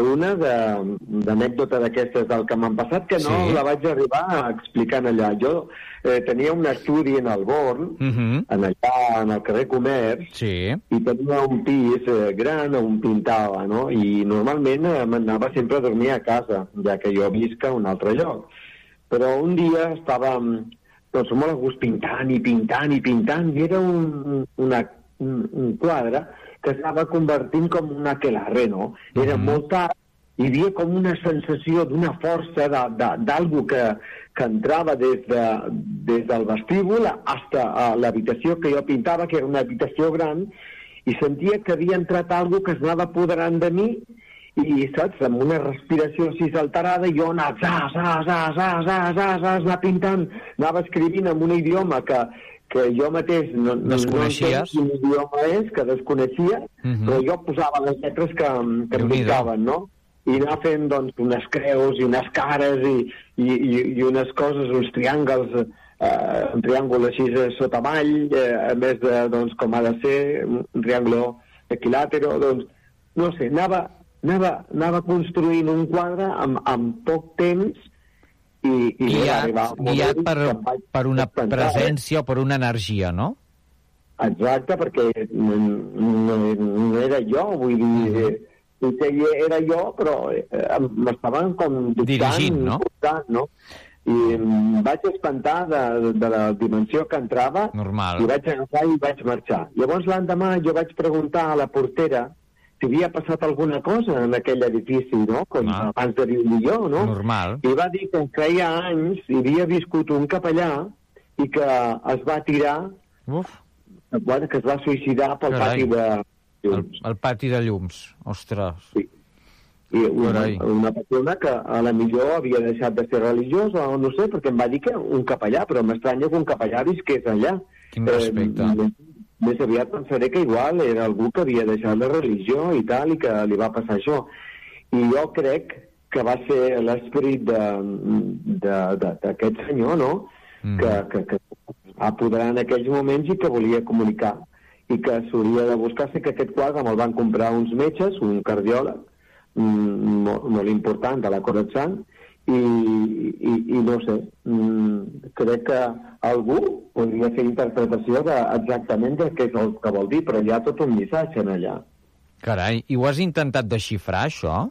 una de- d'anècdota d'aquestes del que m'han passat, que no Sí. la vaig arribar explicant allà. Jo eh, tenia un estudi en el Born, Uh -huh. en allà, en el carrer Comerç, Sí. i tenia un pis eh, gran on pintava, no? I normalment eh, m'anava sempre a dormir a casa, ja que jo visc a un altre lloc. Però un dia estàvem doncs, molt a gust pintant i pintant i pintant, i era un, una, un, un quadre que estava convertint com un aquelarre, no? Era Mhm. molt tard, hi havia com una sensació d'una força d'algú que, que entrava des, de, des del vestíbul fins a l'habitació que jo pintava, que era una habitació gran, i sentia que havia entrat algú que es anava apoderant de mi i, saps, amb una respiració així alterada, jo anava, zas, zas, zas, zas, zas, zas, zas, anar pintant, anava escrivint en un idioma que, que jo mateix no, no, no entenc quin idioma és, que desconeixia, Mhm. però jo posava les lletres que, que em picaven, no? I anar fent, doncs, unes creus i unes cares i, i, i, i unes coses, uns triàngles eh, un triàngul així sota mall, eh, a més de, doncs, com ha de ser, un triàngul equilàtero, doncs, no sé, anava, anava, anava construint un quadre amb, amb poc temps i, i va Guiat, arribar un moment guiat per, vaig per una espantar, presència o per una energia, no? Exacte, perquè no, no, no era jo, vull dir, eh, potser era jo, però eh, m'estaven com dictant, Dirigint, no? portant, no? I em vaig espantar de, de la dimensió que entrava Normal. i vaig agafar i vaig marxar. Llavors l'endemà jo vaig preguntar a la portera si havia passat alguna cosa en aquell edifici, no? Com Ah. abans de viure jo, no? Normal. I va dir que feia anys hi havia viscut un capellà i que es va tirar Uf. bueno, que es va suïcidar pel Carai. pati de El, el pati de llums. Ostres. Sí. i una, Carai. una persona que a la millor havia deixat de ser religiós o no sé, perquè em va dir que un capellà, però m'estranya que un capellà visqués allà. Quin respecte. Eh, més, aviat pensaré que igual era algú que havia deixat la religió i tal, i que li va passar això. I jo crec que va ser l'esperit d'aquest senyor, no?, Mm. que, que, que apoderar en aquells moments i que volia comunicar i que s'hauria de buscar sé que aquest quadre me'l van comprar uns metges, un cardiòleg mm, molt, molt important de la Coratzant i, i, i no sé mm, crec que algú podria fer interpretació de, exactament de què és el que vol dir, però hi ha tot un missatge en allà. Carai, i ho has intentat desxifrar, això?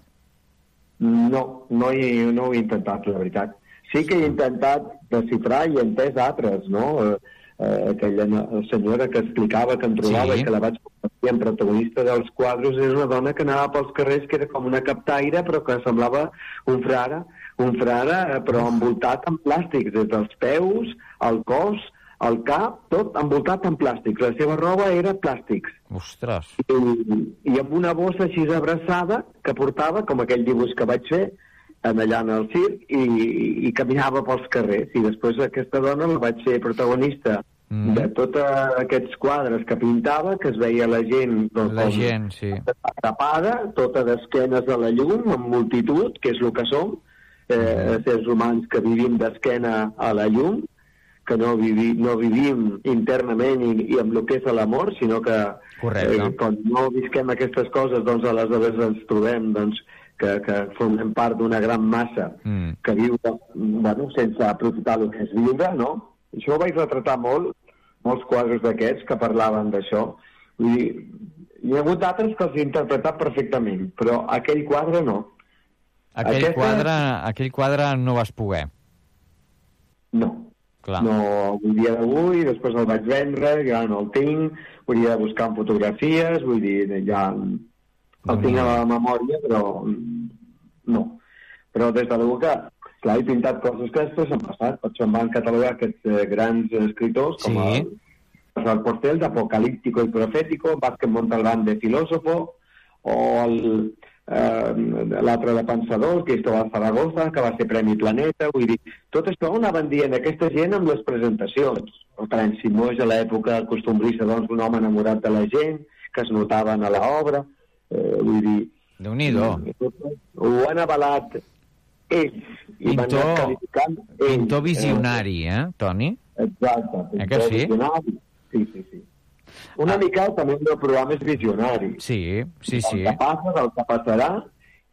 No, no, he, no ho he intentat, la veritat. Sí que he intentat desxifrar i he entès altres, no? Eh, eh, aquella senyora que explicava que em trobava Sí. i que la vaig convertir en protagonista dels quadros és una dona que anava pels carrers que era com una captaire però que semblava un frare, un frare eh, però envoltat en plàstics, des dels peus, el cos, el cap, tot envoltat en plàstics. La seva roba era plàstics Ostres. i, i amb una bossa així abraçada que portava, com aquell dibuix que vaig fer, en allà en el circ, i, i caminava pels carrers. I després aquesta dona la vaig ser protagonista Mm. de tots aquests quadres que pintava, que es veia la gent... Doncs, La gent, sí. tapada, tota d'esquenes a la llum, amb multitud, que és el que som, eh, éssers humans que vivim d'esquena a la llum, que no, vivi, no vivim internament i, i amb el que és l'amor, sinó que Correcte. eh, quan no visquem aquestes coses, doncs aleshores ens trobem doncs, que, que formem part d'una gran massa Mm. que viu bueno, sense aprofitar el que és viure, no? Això ho vaig retratar molt, molts quadres d'aquests que parlaven d'això. Vull dir, hi ha hagut altres que els he interpretat perfectament, però aquell quadre no. Aquell, Aquesta- quadre, aquell quadre no vas poder. No. Clar. No el dia d'avui, després el vaig vendre, ja no el tinc, hauria de buscar en fotografies, vull dir, ja el tinc a la memòria, però mm, no. Però des de l'edat que, clar, he pintat coses que després han passat, per això em van catalogar aquests eh, grans escriptors com Sí. el Pascual Portel, d'Apocalíptico y Profético, Vázquez Montalbán de Filósofo, o el, eh, l'altre de Pensador, Cristóbal Zaragoza, que va ser Premi Planeta, vull dir, tot això ho anaven dient aquesta gent amb les presentacions. El Tren Simós a l'època costumbrista, doncs, un home enamorat de la gent, que es notaven a l'obra, eh, vull dir... Déu-n'hi-do. Ho han avalat ells, i van Pintor- qualificant ells. Pintor visionari, eh, Toni? Exacte. Eh que sí? Visionari. Sí, sí, sí. Una mica també el programa és visionari. Sí, sí, sí. El que passa, el que passarà,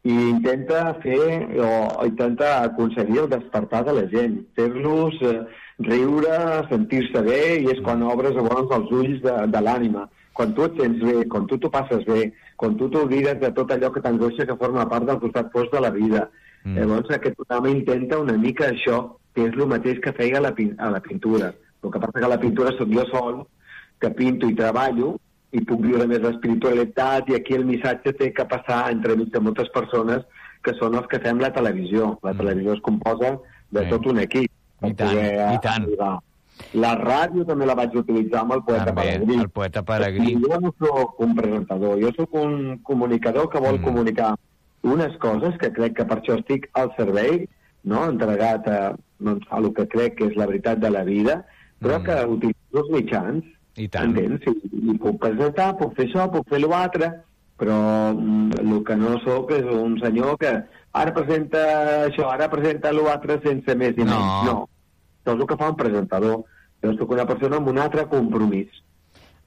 i intenta fer, o intenta aconseguir el despertar de la gent, fer-los eh, riure, sentir-se bé, i és quan obres llavors els ulls de, de l'ànima. Quan tu et sents bé, quan tu t'ho passes bé, quan tu t'oblides de tot allò que t'angoixa que forma part del costat fos de la vida. Mm. Llavors aquest programa intenta una mica això, que és el mateix que feia a la, a la pintura. El que passa que a la pintura sóc jo sol, que pinto i treballo, i puc viure més l'espiritualitat, i aquí el missatge té que passar entremig de moltes persones que són els que fem la televisió. La televisió es composa de Sí. tot un equip. I tant, poder i tant. arribar. La ràdio també la vaig utilitzar amb el poeta També, Peregrí. el poeta Peregrí. Jo no sóc un presentador, jo sóc un comunicador que vol mm. comunicar unes coses que crec que per això estic al servei, no? entregat a, doncs, a el que crec que és la veritat de la vida, però mm. que utilitzo els mitjans. I tant. Entens? I, I puc presentar, puc fer això, puc fer l'altre, però mm, el que no sóc és un senyor que ara presenta això, ara presenta l'altre sense més i No. menys. No. Això és el que fa un presentador. Jo soc una persona amb un altre compromís.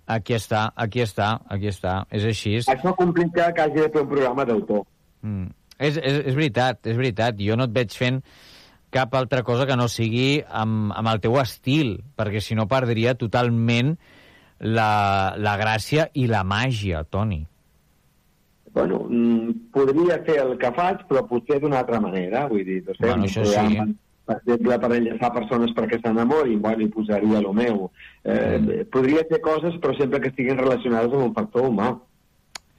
Aquí està, aquí està, aquí està. És així. Això complica que hagi de fer un programa d'autor. Mm. És, és, és veritat, és veritat. Jo no et veig fent cap altra cosa que no sigui amb, amb el teu estil, perquè si no perdria totalment la, la gràcia i la màgia, Toni. Bueno, mm, podria fer el que faig, però potser d'una altra manera. Vull dir, no sé, Bueno, això programa, sí. Per exemple, per enllaçar persones perquè s'enamorin, bueno, hi posaria el meu. Eh, Mm. Podria fer coses, però sempre que estiguin relacionades amb un factor humà.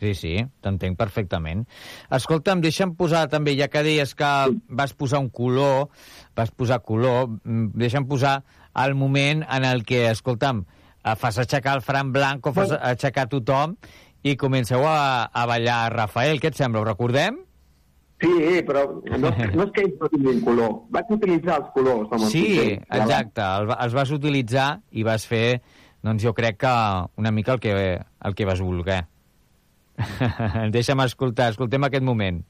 Sí, sí, t'entenc perfectament. Escolta'm, deixa'm posar també, ja que deies que vas posar un color, vas posar color, mm, deixa'm posar el moment en el que, escolta'm, eh, fas aixecar el Fran Blanco, fas aixecar tothom i comenceu a, a ballar Rafael. Què et sembla? Ho recordem? Sí, però no, no és que ells no tinguin color. Vaig utilitzar els colors. amb el Sí, pinzell. exacte. El, els vas utilitzar i vas fer, doncs jo crec que una mica el que, el que vas voler. Deixa'm escoltar, escoltem aquest moment.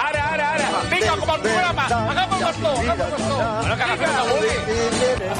Ara, ara, ara! Vinga, com el programa! Agafa el bastó, agafa el bastó! Vinga, vinga, com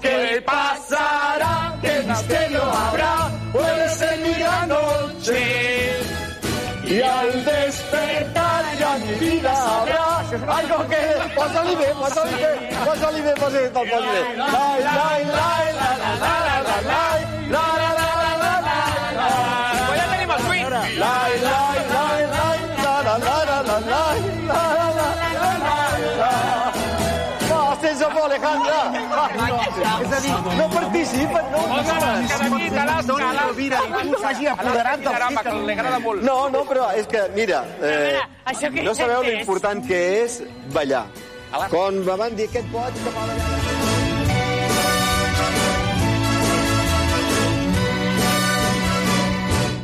¿Qué pasará? ¿Qué misterio habrá? Puede ser mi noche. Y al despertar ya mi vida sabrá algo que... Pasolide, pasolide, pasolide, pasolide, pasolide. Lai, la, la, la, la, la, la, la, la participen, no. Cada nit a l'Asca, Rovira, i tu s'hagi apoderat agrada molt. No, no, però és que, mira, eh, no sabeu és? l'important que és ballar. Quan me van dir aquest pot que m'ha ballat...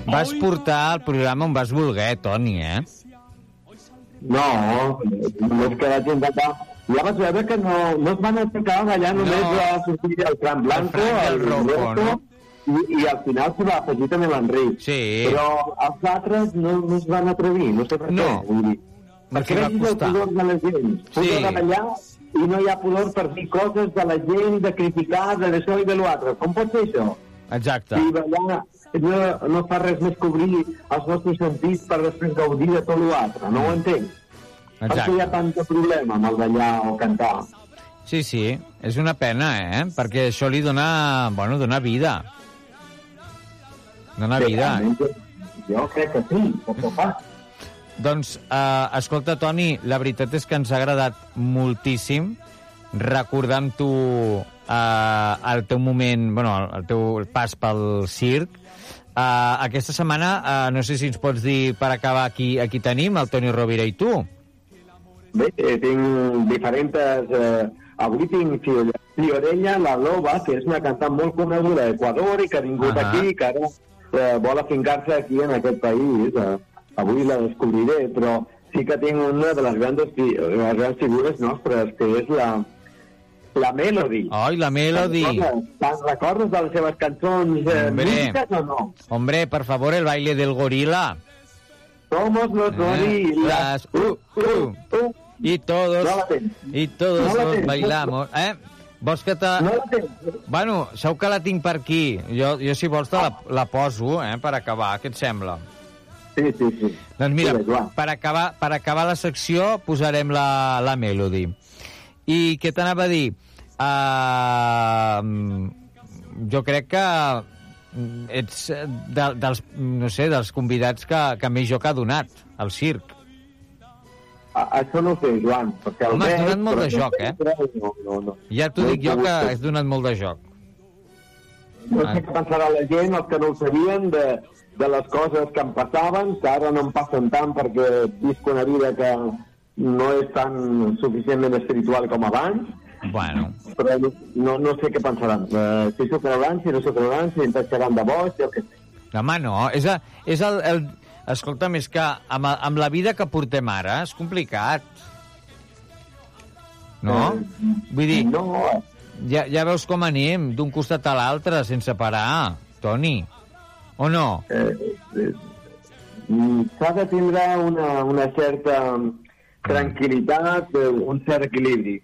Vas portar el programa on vas voler, Toni, eh? No, només que vaig intentar... Ja vaig veure que no, no es van aixecar allà, només No. va sortir el Fran Blanco, El i el Rocco, no? i, i al final s'hi va afegir també l'Enric. Sí. Però els altres no, no es van atrevir, no sé per No. què. Vull dir, perquè va vegis el pudor de la gent. Pudor Sí. ballar i no hi ha pudor per dir coses de la gent, de criticar, de això i de l'altre. Com pot ser això? Exacte. Si ballar no, no fa res més que obrir els nostres sentits per després gaudir de tot l'altre. No ho entenc. Per què hi ha Exacte. tant de problema amb el ballar o cantar? Sí, sí, és una pena, eh? Perquè això li dona, bueno, dona vida. Dona vida. Jo crec que sí, perquè fa. Doncs, eh, escolta, Toni, la veritat és que ens ha agradat moltíssim recordar amb tu eh, el teu moment, bueno, el, el teu pas pel circ. Eh, aquesta setmana, eh, no sé si ens pots dir per acabar aquí, aquí tenim, el Toni Rovira i tu. Bé, eh, tinc diferents... Eh, avui tinc Fiore- Fiorella La Loba, que és una cantant molt coneguda d'Equador i que ha vingut Ahà. aquí, que ara eh, vol afincar-se aquí en aquest país. Eh, avui la descobriré, però sí que tinc una de les grans, les grans figures nostres, que és la, la Melody. Ai, la Melody. Te'n recordes? De les seves cançons eh, Hombre. o no? Hombre, por favor, el baile del gorila. Somos los gorilas. Las- uh, uh. Y todos, No y todos No nos tens. bailamos. Eh? Vols que te... No. Bueno, segur que la tinc per aquí. Jo, jo si vols, te la, la poso, eh, per acabar. Què et sembla? Sí, sí, sí. Doncs mira, Joan. per acabar, per acabar la secció posarem la, la Melody. I què t'anava a dir? Uh, jo crec que ets de, dels, no sé, dels convidats que, que més joc ha donat al circ. A, això no ho sé, Joan, perquè Home, has donat molt de joc, eh? No, no, no. Ja t'ho No dic jo que has donat molt de joc. No sé què pensarà la gent, els que no ho sabien, de, de les coses que em passaven, que ara no em passen tant perquè visc una vida que, no és tan suficientment espiritual com abans, Bueno. però no, no sé què pensaran. Uh, si s'ho creuran, si no s'ho creuran, si em taxaran de boig, jo què sé. Home, no, és, a, és el, el... Escolta'm, és que amb, amb la vida que portem ara és complicat. No? Vull dir, no. ja, ja veus com anem, d'un costat a l'altre, sense parar, Toni. O no? Eh, eh, mm, S'ha de tindre una, una certa tranquil·litat, eh, un cert equilibri.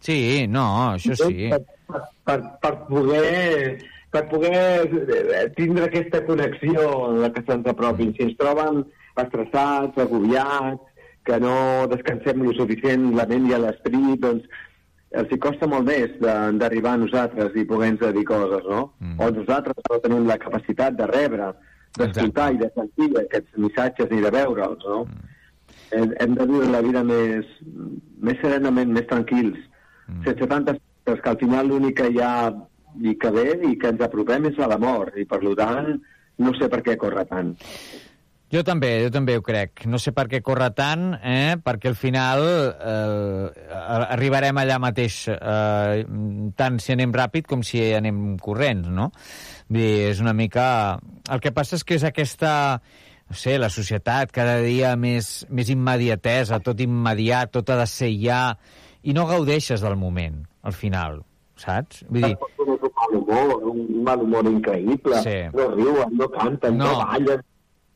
Sí, no, això sí. Per, per, per poder per poder eh, tindre aquesta connexió de que se'ns apropin. Si ens troben estressats, agobiats, que no descansem lo suficient la ment i l'esperit, doncs els hi costa molt més d'arribar a nosaltres i poder-nos dir coses, no? Mm. O nosaltres no tenim la capacitat de rebre, d'escoltar i de sentir aquests missatges i de veure'ls, no? Mm. Hem, hem de viure la vida més, més serenament, més tranquils, mm. sense tantes coses, que al final l'únic que hi ha i que ve i que ens apropem és a la mort, i per tant no sé per què corre tant. Jo també, jo també ho crec. No sé per què corre tant, eh? perquè al final eh, arribarem allà mateix, eh, tant si anem ràpid com si anem corrents, no? Vull dir, és una mica... El que passa és que és aquesta no sé, la societat cada dia més, més immediatesa, tot immediat, tot ha de ser ja, i no gaudeixes del moment, al final, saps? Vull dir, Un mal humor, un mal humor increïble, Sí. no riuen, no canten, no, No. ballen,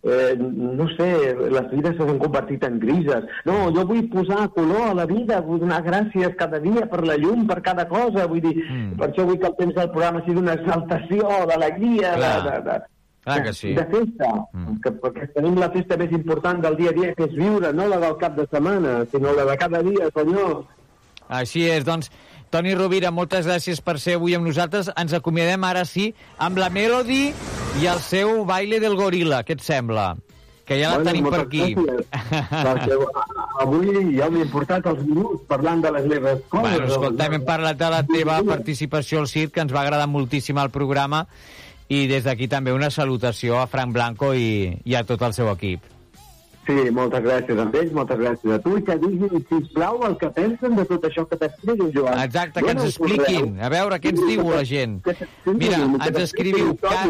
eh, no sé, les vides s'han convertit en grises. No, jo vull posar color a la vida, vull donar gràcies cada dia per la llum, per cada cosa, vull dir, mm. per això vull que el temps del programa sigui una exaltació d'alegria, de, de, de, Clar que sí. de festa, mm. que, perquè tenim la festa més important del dia a dia, que és viure, no la del cap de setmana, sinó la de cada dia, senyor. Així és, doncs, Toni Rovira, moltes gràcies per ser avui amb nosaltres. Ens acomiadem ara sí amb la Melody i el seu baile del goril·la. Què et sembla? Que ja la Bueno, tenim per aquí. gràcies, a- avui ja m'he portat els minuts parlant de les meves coses. Bueno, escolta, hem parlat de la teva participació al circ, que ens va agradar moltíssim el programa, i des d'aquí també una salutació a Frank Blanco i, i a tot el seu equip. Sí, moltes gràcies a ells, moltes gràcies a tu, i que diguin, sisplau, el que pensen de tot això que t'expliquin, Joan. Exacte, que ens expliquin. A veure, què ens diu la gent? Mira, ens escriviu ca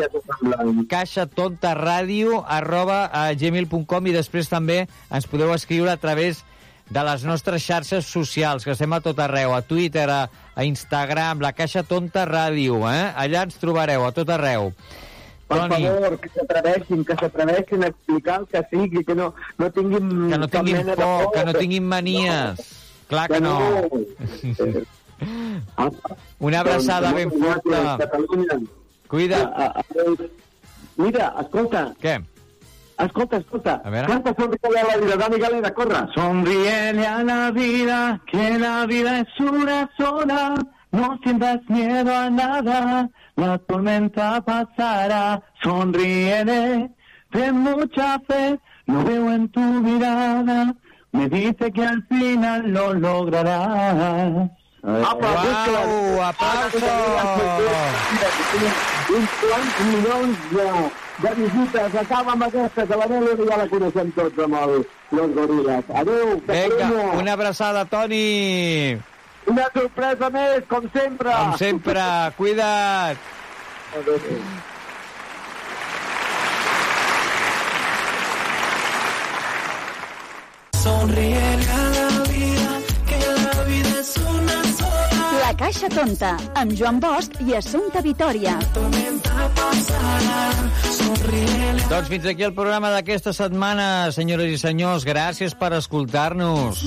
caixatontaradio arroba a gmail.com i després també ens podeu escriure a través de les nostres xarxes socials, que estem a tot arreu, a Twitter, a, a Instagram, la Caixa Tonta Ràdio, eh? Allà ens trobareu, a tot arreu. Per Toni. favor, que s'atreveixin, que s'atreveixin a explicar el que sigui, que no, no tinguin Que no tinguin por, que no tinguin manies. Clar que no. Una abraçada ben forta. Cuida. A, a, a, mira, escolta. Què? Escolta, escolta. A veure. Canta Sonríe a la vida, Dani Galera, corre. Sonríele a la vida, que la vida es una sola. No sientas miedo a nada, la tormenta pasará. Sonríele, ten mucha fe, lo veo en tu mirada. Me dice que al final lo lograrás. Uau, Uns quants milions de, de visites. Acaba amb aquesta, que la Melody ja la coneixem tots amb el, los goriles. Adéu, Vinga, una abraçada, Toni. Una sorpresa més, com sempre. Com sempre, cuida't. Sonríele Caixa Tonta, amb Joan Bosch i Assumpta Vitoria. Doncs fins aquí el programa d'aquesta setmana, senyores i senyors. Gràcies per escoltar-nos.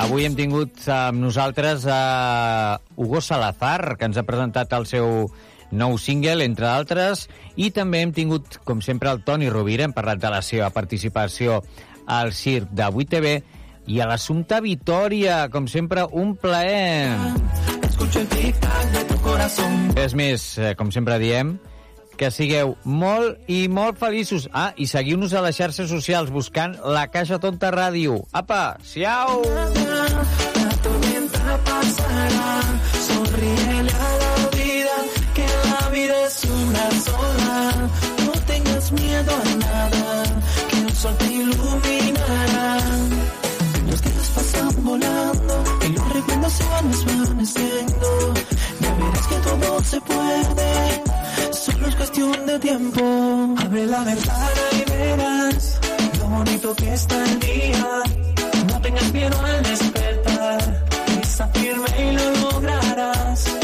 Avui hem tingut amb nosaltres a Hugo Salazar, que ens ha presentat el seu nou single, entre altres, i també hem tingut, com sempre, el Toni Rovira, hem parlat de la seva participació al circ de 8TV, i a l'Assumpta Vitòria, com sempre, un plaer. És més, eh, com sempre diem, que sigueu molt i molt feliços. Ah, i seguiu-nos a les xarxes socials buscant la Caixa Tonta Ràdio. Apa, siau! La tormenta pasará, sonríele diciendo, ya verás que todo se puede, solo es cuestión de tiempo. Abre la ventana y verás lo bonito que está el día. No tengas miedo al despertar, está firme y lo lograrás.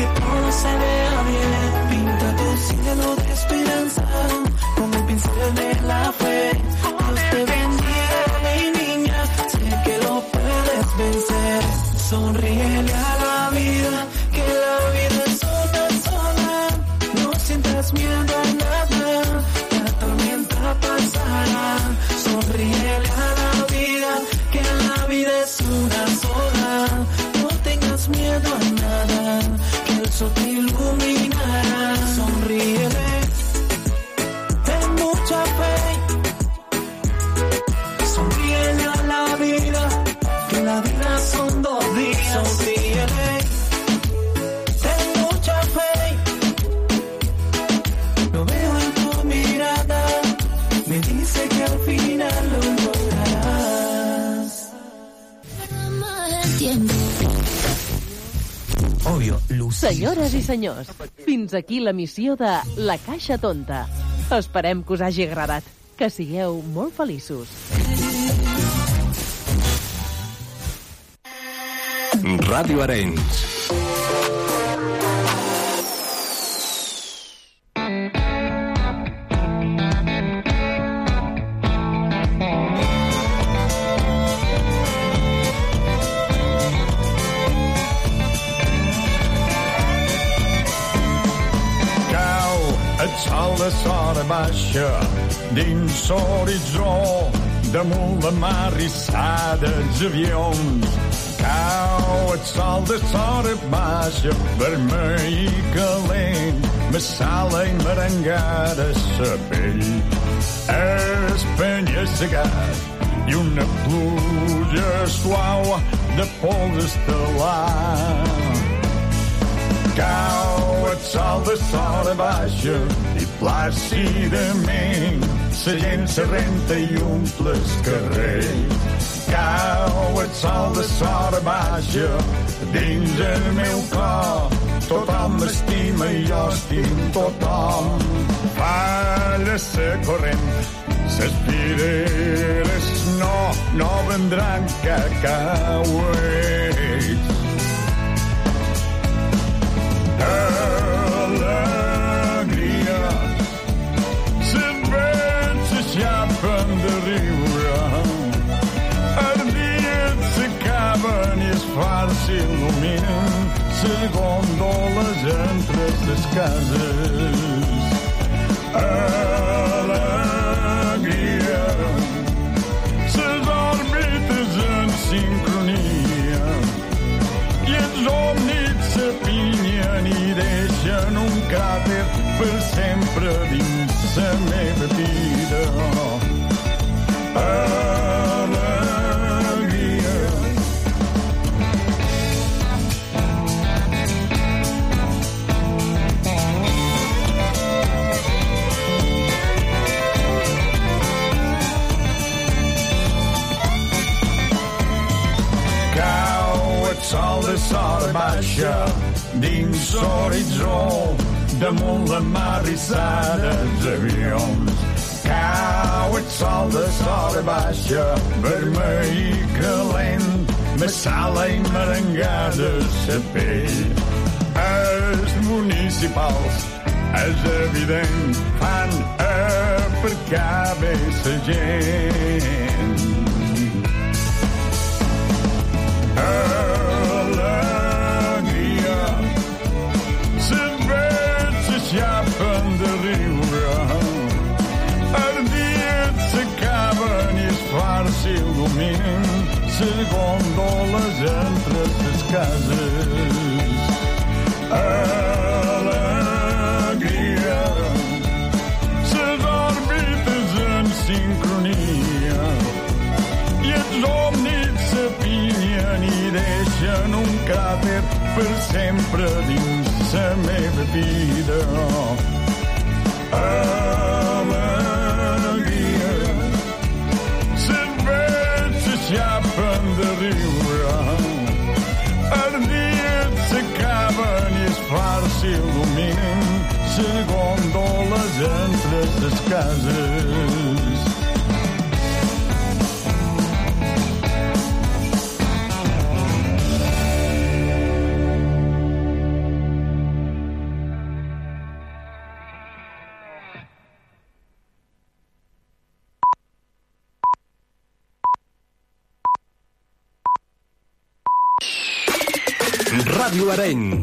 it on a Sunday. Senyors, fins aquí la missió de La Caixa Tonta. Esperem que us hagi agradat. Que sigueu molt feliços. Ràdio Arenys. Baixa dins l'horitzó damunt la mar rissada els avions. Cau el sol de sora baixa vermell i calent massala i merengada sa pell. És penya-segat i una pluja suau de pols estel·lar. Cau el sol de sola baixa plàcidament la gent se renta i omple el carrer. Cau el sol de sola baixa dins el meu cor. Tothom m'estima i jo estim tothom. Falla la corrent, ses pireres no, no vendran cacauets. alegria. Les gondoles entre les cases. Alegria. Les òrbites en sincronia i els òmnids s'apinyen i deixen un cràter per sempre dins la meva vida. Alegria. Baixa dins l'horitzó damunt la mar rissada els avions. Cau el sol de sort baixa vermell i calent massala i merengada sa pell. Els municipals és evident fan aparcar bé sa gent. Alegria. Gondoles entre les cases. Alegria. Les òrbites en sincronia i els òmnids s'apien i deixen un cràter per sempre dins la meva vida. Alegria, les gondoles entre les cases. Ràdio Arenys.